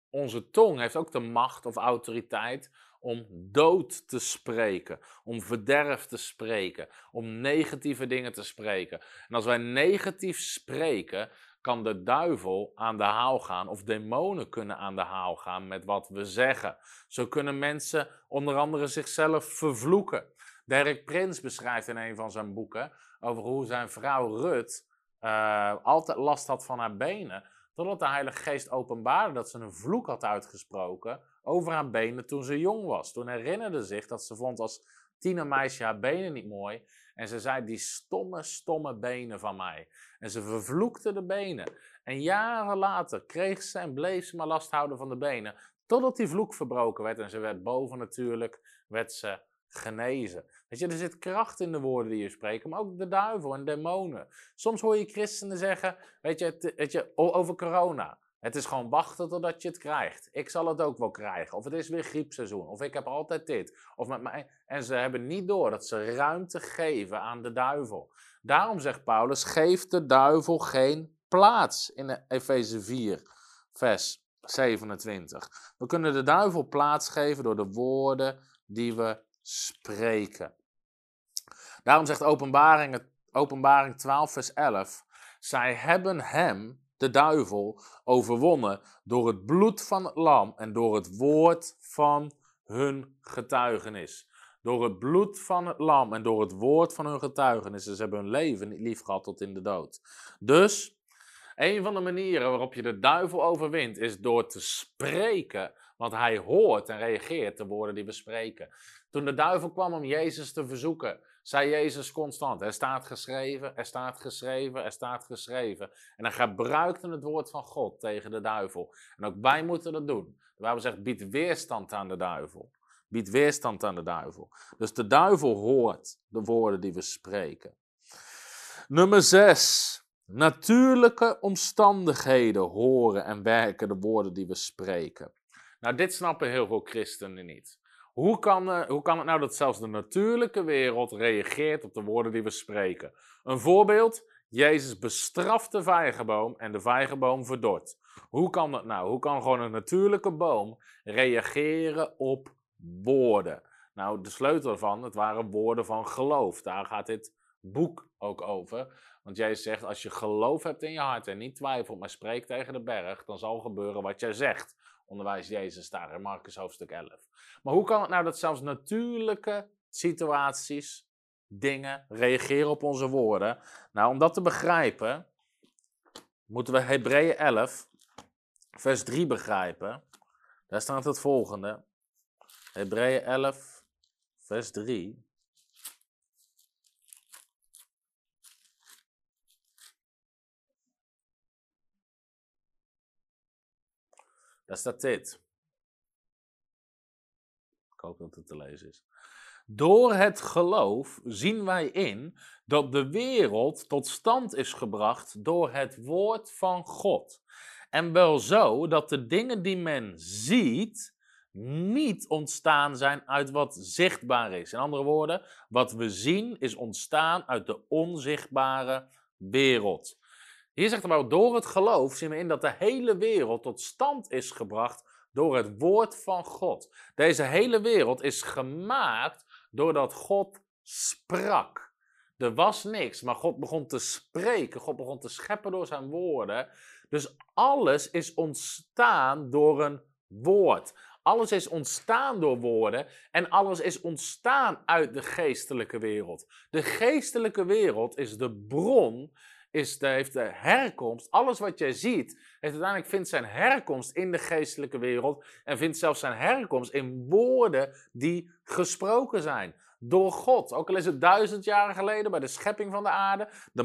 onze tong heeft ook de macht of autoriteit om dood te spreken, om verderf te spreken, om negatieve dingen te spreken. En als wij negatief spreken, kan de duivel aan de haal gaan of demonen kunnen aan de haal gaan met wat we zeggen. Zo kunnen mensen onder andere zichzelf vervloeken. Derek Prins beschrijft in een van zijn boeken over hoe zijn vrouw Rut uh, altijd last had van haar benen. Totdat de Heilige Geest openbaarde dat ze een vloek had uitgesproken over haar benen toen ze jong was. Toen herinnerde zich dat ze vond als tienermeisje haar benen niet mooi. En ze zei, die stomme, stomme benen van mij. En ze vervloekte de benen. En jaren later kreeg ze en bleef ze maar last houden van de benen. Totdat die vloek verbroken werd en ze werd boven natuurlijk, werd ze genezen. Weet je, er zit kracht in de woorden die je spreekt, maar ook de duivel en demonen. Soms hoor je christenen zeggen, weet je, weet je over corona. Het is gewoon wachten totdat je het krijgt. Ik zal het ook wel krijgen. Of het is weer griepseizoen. Of ik heb altijd dit. Of met mij. En ze hebben niet door dat ze ruimte geven aan de duivel. Daarom zegt Paulus: geef de duivel geen plaats in Efeze 4, vers 27. We kunnen de duivel plaats geven door de woorden die we spreken. Daarom zegt openbaring, openbaring 12, vers 11. Zij hebben hem, de duivel, overwonnen door het bloed van het lam en door het woord van hun getuigenis. Door het bloed van het lam en door het woord van hun getuigenissen. Ze hebben hun leven niet lief gehad tot in de dood. Dus, een van de manieren waarop je de duivel overwint, is door te spreken. Want hij hoort en reageert de woorden die we spreken. Toen de duivel kwam om Jezus te verzoeken, zei Jezus constant: Er staat geschreven, er staat geschreven, er staat geschreven. En hij gebruikte het woord van God tegen de duivel. En ook wij moeten dat doen. De Bijbel zegt: bied weerstand aan de duivel. Bied weerstand aan de duivel. Dus de duivel hoort de woorden die we spreken. Nummer 6. Natuurlijke omstandigheden horen en werken de woorden die we spreken. Nou, dit snappen heel veel christenen niet. Hoe kan, uh, hoe kan het nou dat zelfs de natuurlijke wereld reageert op de woorden die we spreken? Een voorbeeld: Jezus bestraft de vijgenboom en de vijgenboom verdort. Hoe kan dat nou? Hoe kan gewoon een natuurlijke boom reageren op woorden? Nou, de sleutel ervan, het waren woorden van geloof. Daar gaat dit boek ook over. Want Jezus zegt, als je geloof hebt in je hart en niet twijfelt, maar spreekt tegen de berg, dan zal gebeuren wat jij zegt onderwijst Jezus daar in Marcus hoofdstuk 11. Maar hoe kan het nou dat zelfs natuurlijke situaties, dingen, reageren op onze woorden? Nou, om dat te begrijpen, moeten we Hebreeën 11, vers 3 begrijpen. Daar staat het volgende. Hebreeën 11, vers 3. Daar staat dit. Ik hoop dat het te lezen is. Door het geloof zien wij in dat de wereld tot stand is gebracht door het woord van God. En wel zo dat de dingen die men ziet niet ontstaan zijn uit wat zichtbaar is. In andere woorden, wat we zien is ontstaan uit de onzichtbare wereld. Hier zegt maar, door het geloof zien we in dat de hele wereld tot stand is gebracht door het woord van God. Deze hele wereld is gemaakt doordat God sprak. Er was niks, maar God begon te spreken. God begon te scheppen door zijn woorden. Dus alles is ontstaan door een woord. Alles is ontstaan door woorden en alles is ontstaan uit de geestelijke wereld. De geestelijke wereld is de bron heeft de herkomst, alles wat jij ziet, heeft uiteindelijk vindt zijn herkomst in de geestelijke wereld en vindt zelfs zijn herkomst in woorden die gesproken zijn door God. Ook al is het duizend jaar geleden bij de schepping van de aarde. De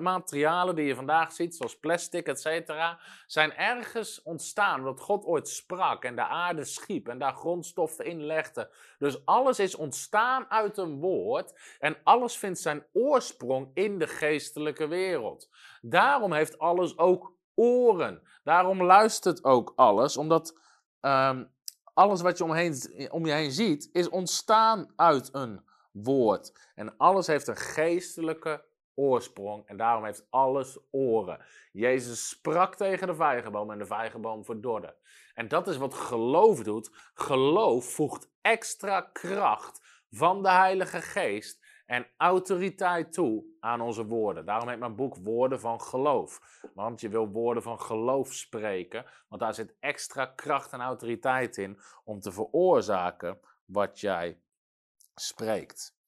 materialen die je vandaag ziet, zoals plastic, et cetera, zijn ergens ontstaan omdat God ooit sprak en de aarde schiep en daar grondstoffen in legde. Dus alles is ontstaan uit een woord en alles vindt zijn oorsprong in de geestelijke wereld. Daarom heeft alles ook oren. Daarom luistert ook alles, omdat um, alles wat je omheen, om je heen ziet, is ontstaan uit een woord. En alles heeft een geestelijke oorsprong en daarom heeft alles oren. Jezus sprak tegen de vijgenboom en de vijgenboom verdorde. En dat is wat geloof doet. Geloof voegt extra kracht van de Heilige Geest en autoriteit toe aan onze woorden. Daarom heet mijn boek Woorden van Geloof. Want je wil woorden van geloof spreken, want daar zit extra kracht en autoriteit in om te veroorzaken wat jij spreekt.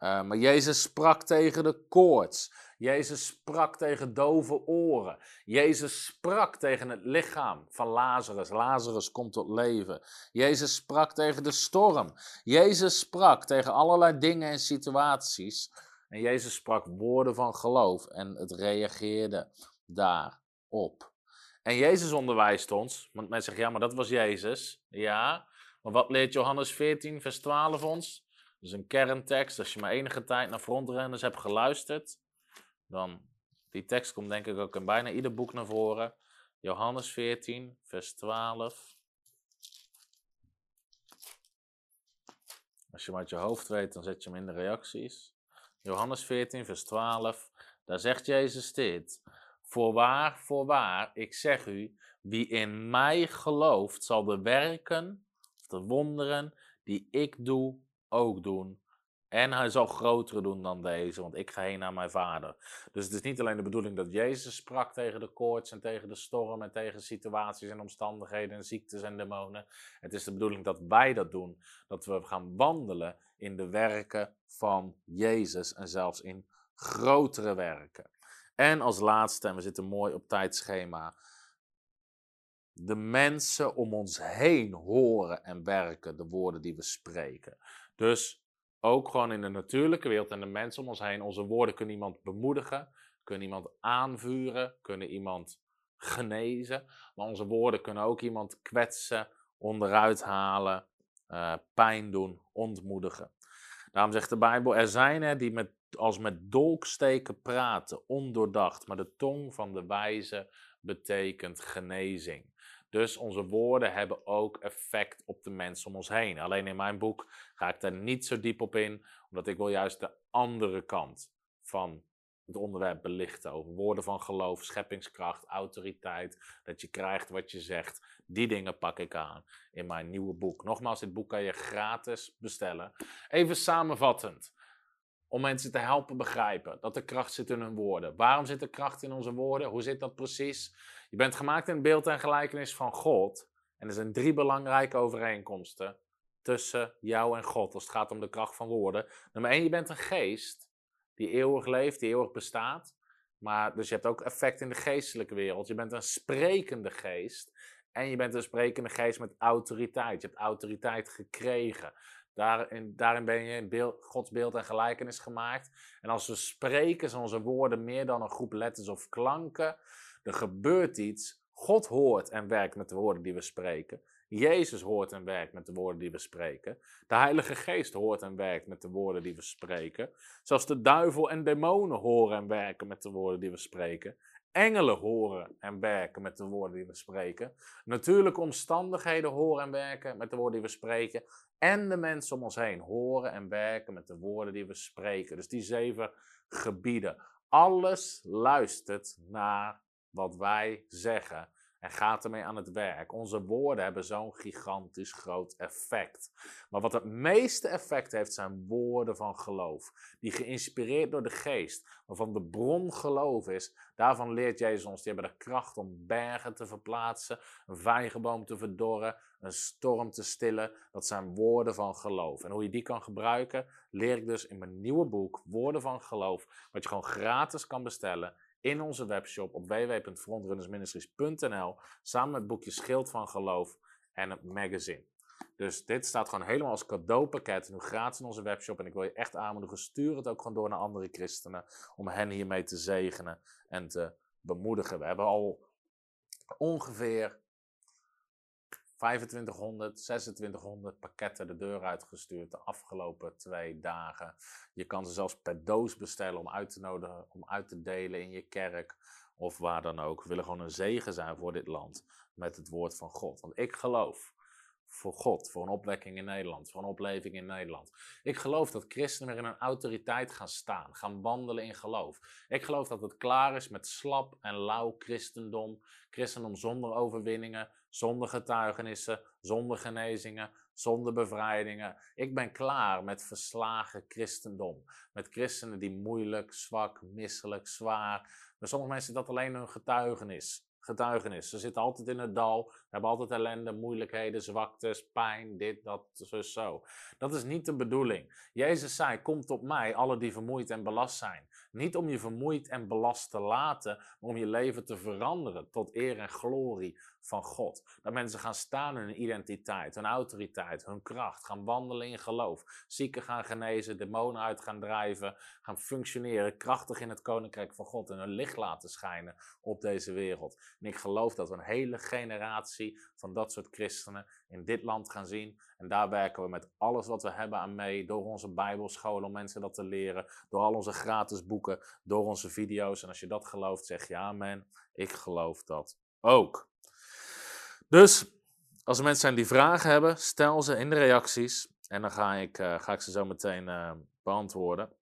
Uh, maar Jezus sprak tegen de koorts. Jezus sprak tegen dove oren. Jezus sprak tegen het lichaam van Lazarus. Lazarus komt tot leven. Jezus sprak tegen de storm. Jezus sprak tegen allerlei dingen en situaties. En Jezus sprak woorden van geloof en het reageerde daarop. En Jezus onderwijst ons, want mensen zeggen ja, maar dat was Jezus. Ja, maar wat leert Johannes 14, vers 12 ons? Dus een kerntekst, als je maar enige tijd naar frontrenners hebt geluisterd, dan, die tekst komt denk ik ook in bijna ieder boek naar voren. Johannes 14, vers 12. Als je hem uit je hoofd weet, dan zet je hem in de reacties. Johannes 14, vers 12. Daar zegt Jezus dit. Voorwaar, voorwaar, ik zeg u, wie in mij gelooft, zal de werken, of de wonderen die ik doe, ook doen. En hij zal grotere doen dan deze, want ik ga heen naar mijn vader. Dus het is niet alleen de bedoeling dat Jezus sprak tegen de koorts en tegen de storm en tegen situaties en omstandigheden en ziektes en demonen. Het is de bedoeling dat wij dat doen. Dat we gaan wandelen in de werken van Jezus en zelfs in grotere werken. En als laatste, en we zitten mooi op tijdschema, de mensen om ons heen horen en werken de woorden die we spreken. Dus ook gewoon in de natuurlijke wereld en de mensen om ons heen. Onze woorden kunnen iemand bemoedigen, kunnen iemand aanvuren, kunnen iemand genezen. Maar onze woorden kunnen ook iemand kwetsen, onderuit halen, uh, pijn doen, ontmoedigen. Daarom zegt de Bijbel, er zijn er die met, als met dolksteken praten, ondoordacht, maar de tong van de wijze betekent genezing. Dus onze woorden hebben ook effect op de mensen om ons heen. Alleen in mijn boek ga ik daar niet zo diep op in, omdat ik wil juist de andere kant van het onderwerp belichten. Over woorden van geloof, scheppingskracht, autoriteit, dat je krijgt wat je zegt. Die dingen pak ik aan in mijn nieuwe boek. Nogmaals, dit boek kan je gratis bestellen. Even samenvattend om mensen te helpen begrijpen dat er kracht zit in hun woorden. Waarom zit er kracht in onze woorden? Hoe zit dat precies? Je bent gemaakt in beeld en gelijkenis van God. En er zijn drie belangrijke overeenkomsten tussen jou en God als het gaat om de kracht van woorden. Nummer één, je bent een geest die eeuwig leeft, die eeuwig bestaat. Maar dus je hebt ook effect in de geestelijke wereld. Je bent een sprekende geest. En je bent een sprekende geest met autoriteit. Je hebt autoriteit gekregen. Daarin, daarin ben je in beeld, Gods beeld en gelijkenis gemaakt. En als we spreken, zijn onze woorden meer dan een groep letters of klanken. Er gebeurt iets. God hoort en werkt met de woorden die we spreken. Jezus hoort en werkt met de woorden die we spreken. De Heilige Geest hoort en werkt met de woorden die we spreken. Zelfs de duivel en demonen horen en werken met de woorden die we spreken. Engelen horen en werken met de woorden die we spreken. Natuurlijke omstandigheden horen en werken met de woorden die we spreken. En de mensen om ons heen horen en werken met de woorden die we spreken. Dus die zeven gebieden. Alles luistert naar wat wij zeggen en gaat ermee aan het werk. Onze woorden hebben zo'n gigantisch groot effect. Maar wat het meeste effect heeft, zijn woorden van geloof. Die geïnspireerd door de geest, waarvan de bron geloof is. Daarvan leert Jezus ons, die hebben de kracht om bergen te verplaatsen, een vijgenboom te verdorren, een storm te stillen. Dat zijn woorden van geloof. En hoe je die kan gebruiken, leer ik dus in mijn nieuwe boek, Woorden van Geloof, wat je gewoon gratis kan bestellen in onze webshop op www.frontrunnersministries.nl samen met het boekje Schild van Geloof en het magazine. Dus dit staat gewoon helemaal als cadeaupakket, nu gratis in onze webshop. En ik wil je echt aanmoedigen, stuur het ook gewoon door naar andere christenen om hen hiermee te zegenen en te bemoedigen. We hebben al ongeveer 2500, 2600 pakketten de deur uitgestuurd de afgelopen twee dagen. Je kan ze zelfs per doos bestellen om uit te nodigen, om uit te delen in je kerk of waar dan ook. We willen gewoon een zegen zijn voor dit land met het woord van God. Want ik geloof voor God, voor een opwekking in Nederland, voor een opleving in Nederland. Ik geloof dat christenen weer in een autoriteit gaan staan, gaan wandelen in geloof. Ik geloof dat het klaar is met slap en lauw christendom, christendom zonder overwinningen, zonder getuigenissen, zonder genezingen, zonder bevrijdingen. Ik ben klaar met verslagen christendom. Met christenen die moeilijk, zwak, misselijk, zwaar. Bij sommige mensen dat alleen een getuigenis getuigenis. Ze zitten altijd in het dal, hebben altijd ellende, moeilijkheden, zwaktes, pijn, dit, dat, zo, zo. Dat is niet de bedoeling. Jezus zei, komt op mij, alle die vermoeid en belast zijn. Niet om je vermoeid en belast te laten, maar om je leven te veranderen tot eer en glorie van God. Dat mensen gaan staan in hun identiteit, hun autoriteit, hun kracht, gaan wandelen in geloof. Zieken gaan genezen, demonen uit gaan drijven, gaan functioneren krachtig in het koninkrijk van God en hun licht laten schijnen op deze wereld. En ik geloof dat we een hele generatie van dat soort christenen in dit land gaan zien. En daar werken we met alles wat we hebben aan mee, door onze bijbelscholen om mensen dat te leren, door al onze gratis boeken, door onze video's. En als je dat gelooft, zeg je amen. Ik geloof dat ook. Dus als er mensen zijn die vragen hebben, stel ze in de reacties. En dan ga ik, uh, ga ik ze zo meteen uh, beantwoorden.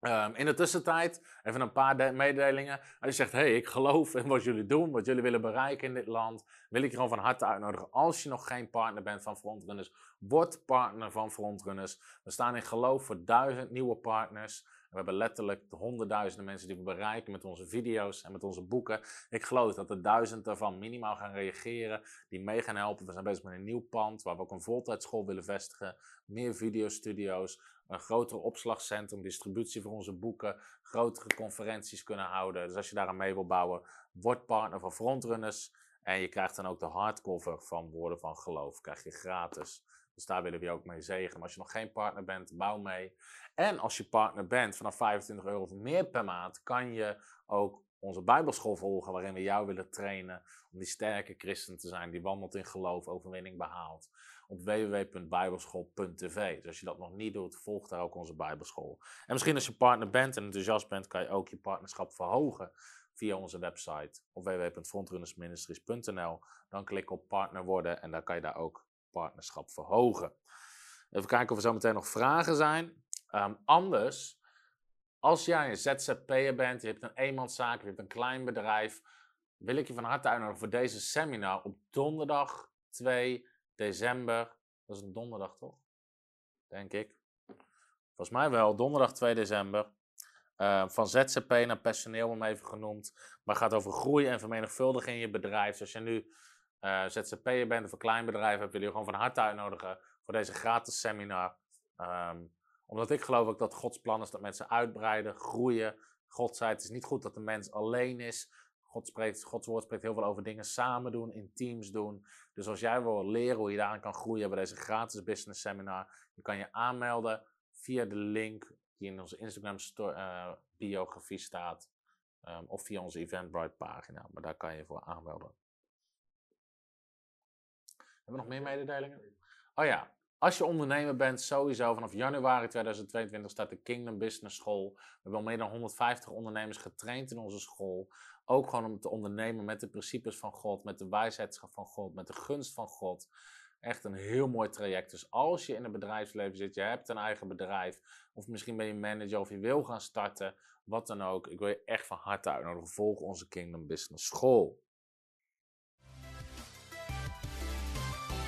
Ehm, in de tussentijd, even een paar de- mededelingen. Als je zegt, hey, ik geloof in wat jullie doen, wat jullie willen bereiken in dit land, wil ik je gewoon van harte uitnodigen. Als je nog geen partner bent van Frontrunners, word partner van Frontrunners. We staan in geloof voor duizend nieuwe partners. We hebben letterlijk de honderdduizenden mensen die we bereiken met onze video's en met onze boeken. Ik geloof dat er duizend daarvan minimaal gaan reageren, die mee gaan helpen. We zijn bezig met een nieuw pand waar we ook een voltijdschool willen vestigen. Meer videostudio's, een groter opslagcentrum, distributie voor onze boeken, grotere conferenties kunnen houden. Dus als je daar aan mee wil bouwen, word partner van Frontrunners. En je krijgt dan ook de hardcover van Woorden van Geloof, krijg je gratis. Dus daar willen we je ook mee zegenen. Maar als je nog geen partner bent, bouw mee. En als je partner bent, vanaf 25 euro of meer per maand, kan je ook onze Bijbelschool volgen, waarin we jou willen trainen om die sterke christen te zijn, die wandelt in geloof, overwinning behaalt. Op www.bijbelschool.tv. Dus als je dat nog niet doet, volg daar ook onze Bijbelschool. En misschien als je partner bent en enthousiast bent, kan je ook je partnerschap verhogen via onze website op www.frontrunnersministries.nl. Dan klik op partner worden en dan kan je daar ook partnerschap verhogen. Even kijken of er zo meteen nog vragen zijn. Ehm, anders, als jij een ZZP'er bent, je hebt een eenmanszaak, je hebt een klein bedrijf, wil ik je van harte uitnodigen voor deze seminar op donderdag 2 december. Dat is een donderdag toch? Denk ik. Volgens mij wel, donderdag 2 december. Uh, van ZZP naar personeel, om even genoemd. Maar het gaat over groei en vermenigvuldigen in je bedrijf. Dus als je nu uh, ZZP'er bent of een klein bedrijf hebt, je gewoon van harte uitnodigen voor deze gratis seminar. Um, omdat ik geloof ook dat Gods plan is dat mensen uitbreiden, groeien. God zei, het is niet goed dat de mens alleen is. God spreekt, Gods woord spreekt heel veel over dingen samen doen, in teams doen. Dus als jij wil leren hoe je daarin kan groeien bij deze gratis business seminar, je kan je aanmelden via de link die in onze Instagram uh, biografie staat. Um, of via onze Eventbrite pagina. Maar daar kan je voor aanmelden. Hebben we nog meer mededelingen? Oh ja, als je ondernemer bent, sowieso vanaf januari 2022 staat de Kingdom Business School. We hebben al meer dan 150 ondernemers getraind in onze school. Ook gewoon om te ondernemen met de principes van God, met de wijsheid van God, met de gunst van God. Echt een heel mooi traject. Dus als je in het bedrijfsleven zit, je hebt een eigen bedrijf, of misschien ben je manager of je wil gaan starten, wat dan ook. Ik wil je echt van harte uitnodigen. Volg onze Kingdom Business School.